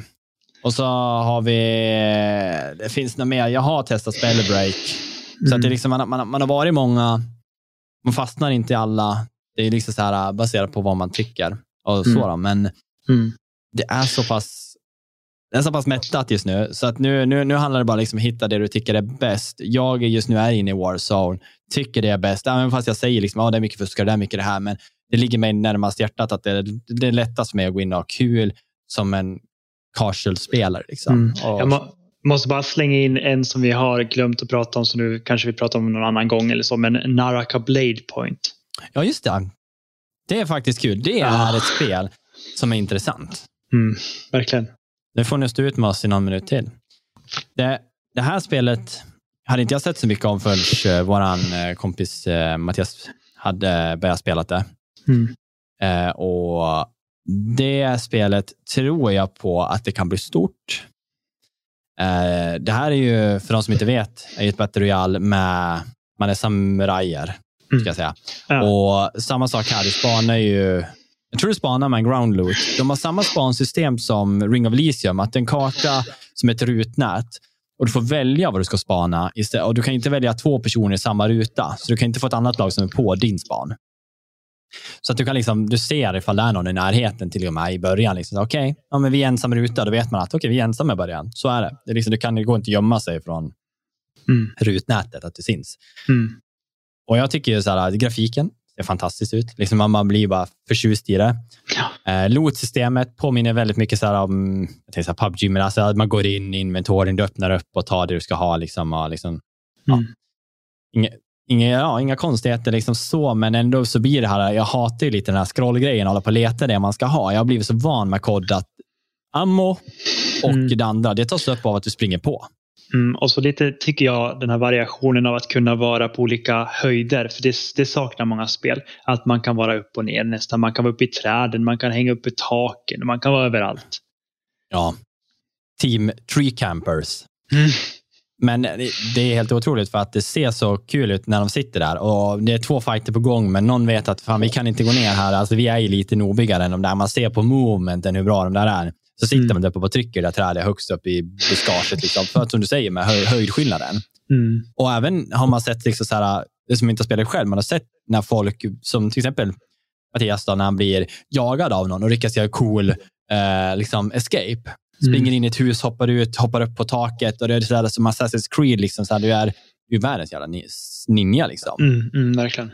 Och så har vi, det finns något mer. Jag har testat Spellbreak. Så att det är liksom, man, man, man har varit många, man fastnar inte i alla. Det är liksom så här baserat på vad man tycker. Och så
Mm.
Men
Mm.
det är så pass det är så pass mättat just nu, så att nu, nu, nu handlar det bara liksom om att hitta det du tycker är bäst. Jag är just nu är inne i Warzone, tycker det är bäst, även fast jag säger liksom, ah, det är mycket fuskare, det är mycket det här, men det ligger mig närmast hjärtat att det, det är lättast för mig att gå in och ha kul som en casual-spelare. Liksom.
Mm.
Och-
Jag må, måste bara slänga in en som vi har glömt att prata om, som nu kanske vi pratar om någon annan gång eller så, men Naraka Blade Point.
Ja, just det. Det är faktiskt kul. Det
Ah.
är ett spel som är intressant.
Mm, verkligen.
Det får ni stå ut med oss i någon minut till. Det, det här spelet hade inte jag sett så mycket om förrän vår kompis eh, Mattias hade börjat spela det.
Mm.
Eh, och det spelet tror jag på att det kan bli stort. Eh, det här är ju, för de som inte vet, är ett Battle Royale med, man är samurajer,
Mm.
ska jag säga.
Ja.
Och samma sak här, du spanar ju jag tror du spanar med en ground loot. De har samma spansystem som Ring of Elysium, att en karta som ett rutnät och du får välja vad du ska spana. Istället. Och du kan inte välja två personer i samma ruta, så du kan inte få ett annat lag som är på din span. Så att du kan liksom, du ser ifall det är någon i närheten till och med i början. Liksom, Okej, ja, men vi är ensam ruta. Då vet man att okej, vi är ensamma i början. Så är det. det, är liksom, du kan, det går inte att gömma sig från
Mm.
rutnätet, att det syns.
Mm.
Och jag tycker ju så här, grafiken ser fantastiskt ut. Liksom man, man blir bara förtjust i det.
Ja.
Eh, Loot-systemet påminner väldigt mycket så här om jag tänker så här PubG, men alltså att man går in i inventoryn, du öppnar upp och tar det du ska ha. Liksom, och liksom, ja.
Mm.
Inga, ja, inga konstigheter liksom så, men ändå så blir det här, jag hatar ju lite den här scrollgrejen, hålla på och leta det man ska ha. Jag har blivit så van med kod att ammo och
Mm.
det andra, det tas upp av att du springer på.
Mm, och så lite tycker jag den här variationen av att kunna vara på olika höjder. För det, det saknar många spel. Att man kan vara upp och ner nästan. Man kan vara uppe i träden, man kan hänga upp i taken, man kan vara överallt.
Ja. Team Tree Campers.
Mm.
Men det är helt otroligt för att det ser så kul ut när de sitter där. Och Det är två fighter på gång, men någon vet att fan, vi kan inte gå ner här. Alltså, vi är ju lite nobigare än de där. Man ser på movementen hur bra de där är. Så sitter
Mm.
man där uppe och trycker det där trädet högst upp i buskaget. Liksom. För att som du säger, med hö höjdskillnaden.
Mm.
Och även har man sett, liksom så här, det som inte har spelat själv, man har sett när folk, som till exempel Mattias, då, när han blir jagad av någon och lyckas göra cool eh, liksom escape. Springer
Mm.
in i ett hus, hoppar ut, hoppar upp på taket och det är så där som Assassin's Creed. Liksom, så här, du är världens jävla ni- ninja. Liksom.
Mm, mm, verkligen.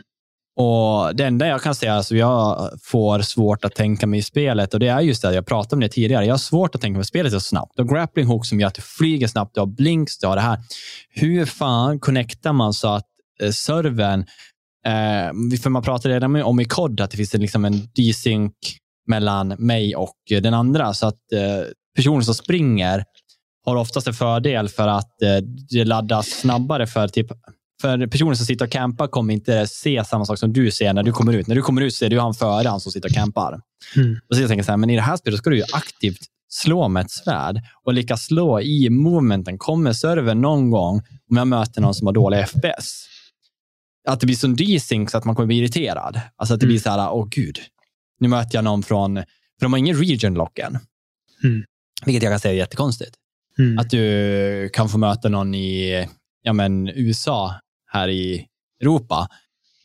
Och Det enda jag kan säga, alltså jag får svårt att tänka mig i spelet och det är just det, jag pratade om det tidigare. Jag har svårt att tänka mig spelet så snabbt. Du har grappling hook som gör att du flyger snabbt, du har blinks, du har det här. Hur fan connectar man så att eh, servern, eh, för man pratade redan om i kod att det finns en, liksom en desync mellan mig och eh, den andra, så att eh, personen som springer har oftast en fördel för att eh, det laddas snabbare för typ för personen som sitter och campar kommer inte se samma sak som du ser när du kommer ut. När du kommer ut ser du han före han som sitter och campar.
Mm.
Och så jag tänker så här, men i det här spelet ska du ju aktivt slå med ett svärd och lyckas slå i movementen. Kommer servern någon gång om jag möter någon som har dålig FPS? Att det blir som desync så att man kommer bli irriterad. Alltså att det
Mm.
blir så här, åh gud, nu möter jag någon från, för de har ingen region locken.
Mm.
Vilket jag kan säga är jättekonstigt.
Mm.
Att du kan få möta någon i ja, men, USA här i Europa.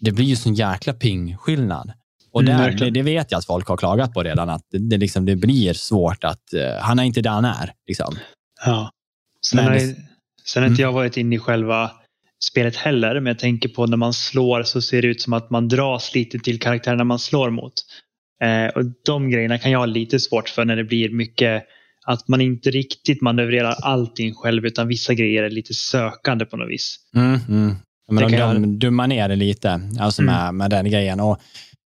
Det blir ju sån jäkla ping-skillnad. Och
Mm,
där, det,
verkligen.
det vet jag att folk har klagat på redan, att det, det, liksom, det blir svårt att... eh, han är inte där han är. Liksom.
Ja. Sen, har,
det-
sen har inte jag varit inne i själva spelet heller, men jag tänker på när man slår så ser det ut som att man dras lite till karaktärerna man slår mot. Eh, och De grejerna kan jag ha lite svårt för när det blir mycket att man inte riktigt manövrerar allting själv utan vissa grejer är lite sökande på något vis.
Mm, mm. Men de, dummar ner det lite, alltså
Mm.
med, med den grejen. Och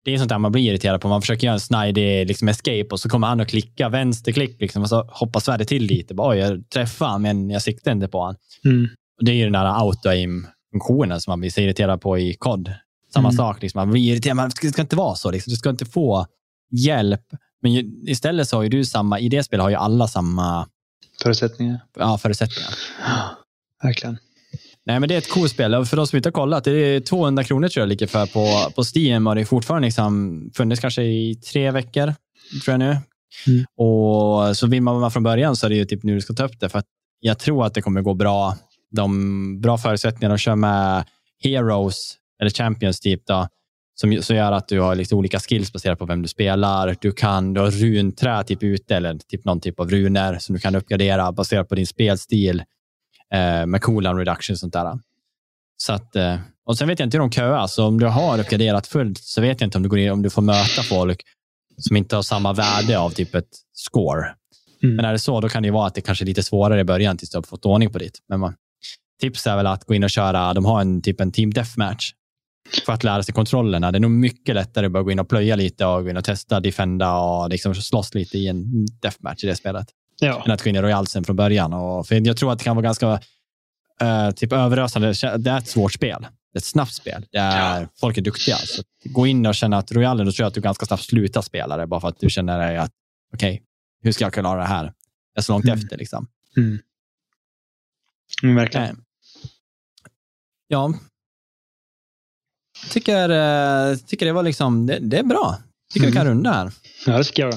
det är sånt där man blir irriterad på. Man försöker göra en snidig liksom, escape och så kommer han och klicka vänsterklick liksom, och så hoppar svärdet till lite. Bara, jag träffade han, men jag siktade inte på honom.
Mm.
Och det är ju den där auto-aim-funktionen som man blir så irriterad på i kod. Samma
Mm.
sak, liksom. man blir irriterad. Man, det ska inte vara så. Liksom. Du ska inte få hjälp Men ju, istället så har ju du samma, i det spelet har ju alla samma
Förutsättningar.
ja, förutsättningar.
Ja, verkligen.
Nej, men det är ett coolt spel. För de som inte har kollat, det är 200 kronor tror jag ligger för på, på Steam och det är fortfarande liksom, funnits kanske i tre veckor, tror jag nu.
Mm.
Och så vill man vara från början så är det ju typ nu du ska ta upp det, för jag tror att det kommer gå bra. De bra förutsättningarna, de kör med Heroes, eller Champions typ, då, som så gör att du har lite olika skills baserat på vem du spelar. Du kan du har runträ typ ute, eller typ någon typ av runor som du kan uppgradera baserat på din spelstil eh, med cooldown reduction och sånt där. Så att, eh, och sen vet jag inte hur de köar, så om du har uppgraderat fullt så vet jag inte om du, går in, om du får möta folk som inte har samma värde av typ ett score.
Mm.
Men är det så, då kan det ju vara att det kanske är lite svårare i början tills du har fått ordning på ditt. Men man, tips är väl att gå in och köra, de har en typ en team deathmatch för att lära sig kontrollerna. Det är nog mycket lättare att bara gå in och plöja lite och gå in och testa, defenda och liksom slåss lite i en deathmatch i det spelet
Ja.
än att gå in i royalsen från början. Och, för jag tror att det kan vara ganska eh, typ överösande. Det är ett svårt spel. Det är ett snabbt spel. Det är, Folk är duktiga. Så gå in och känna att royalen, då tror jag att du ganska snabbt slutar spela det bara för att du känner dig att okej, hur ska jag klara det här? Jag är så långt
Mm.
efter. Liksom.
Mm. Mm, verkligen.
Eh, Ja. Tycker, eh, tycker det var liksom, det, det är bra. Tycker vi kan
Mm.
runda här.
Ja, det ska jag.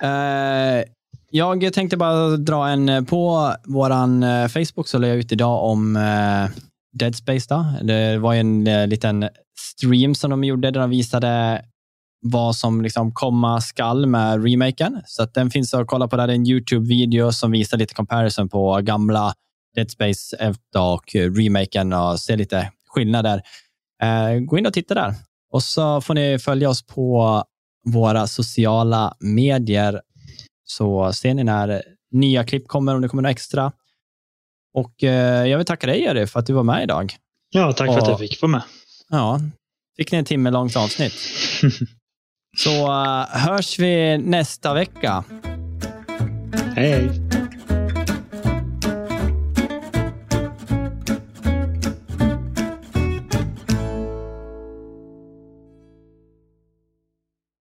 Eh, jag tänkte bara dra en eh, på våran eh, Facebook så la jag ut idag om eh, Dead Space. Då. Det var en eh, liten stream som de gjorde där de visade vad som liksom komma skall med remaken. Så att den finns att kolla på där. Det är en YouTube-video som visar lite comparison på gamla Dead Space 1 och remaken och se lite skillnader. Eh, gå in och titta där. Och så får ni följa oss på våra sociala medier så ser ni när nya klipp kommer, om det kommer något extra. Och eh, jag vill tacka dig, Jerry, för att du var med idag.
Ja, tack för att
Ja.
jag fick vara med.
Ja, fick ni en timme långt avsnitt. Så eh, hörs vi nästa vecka.
Hej, hej.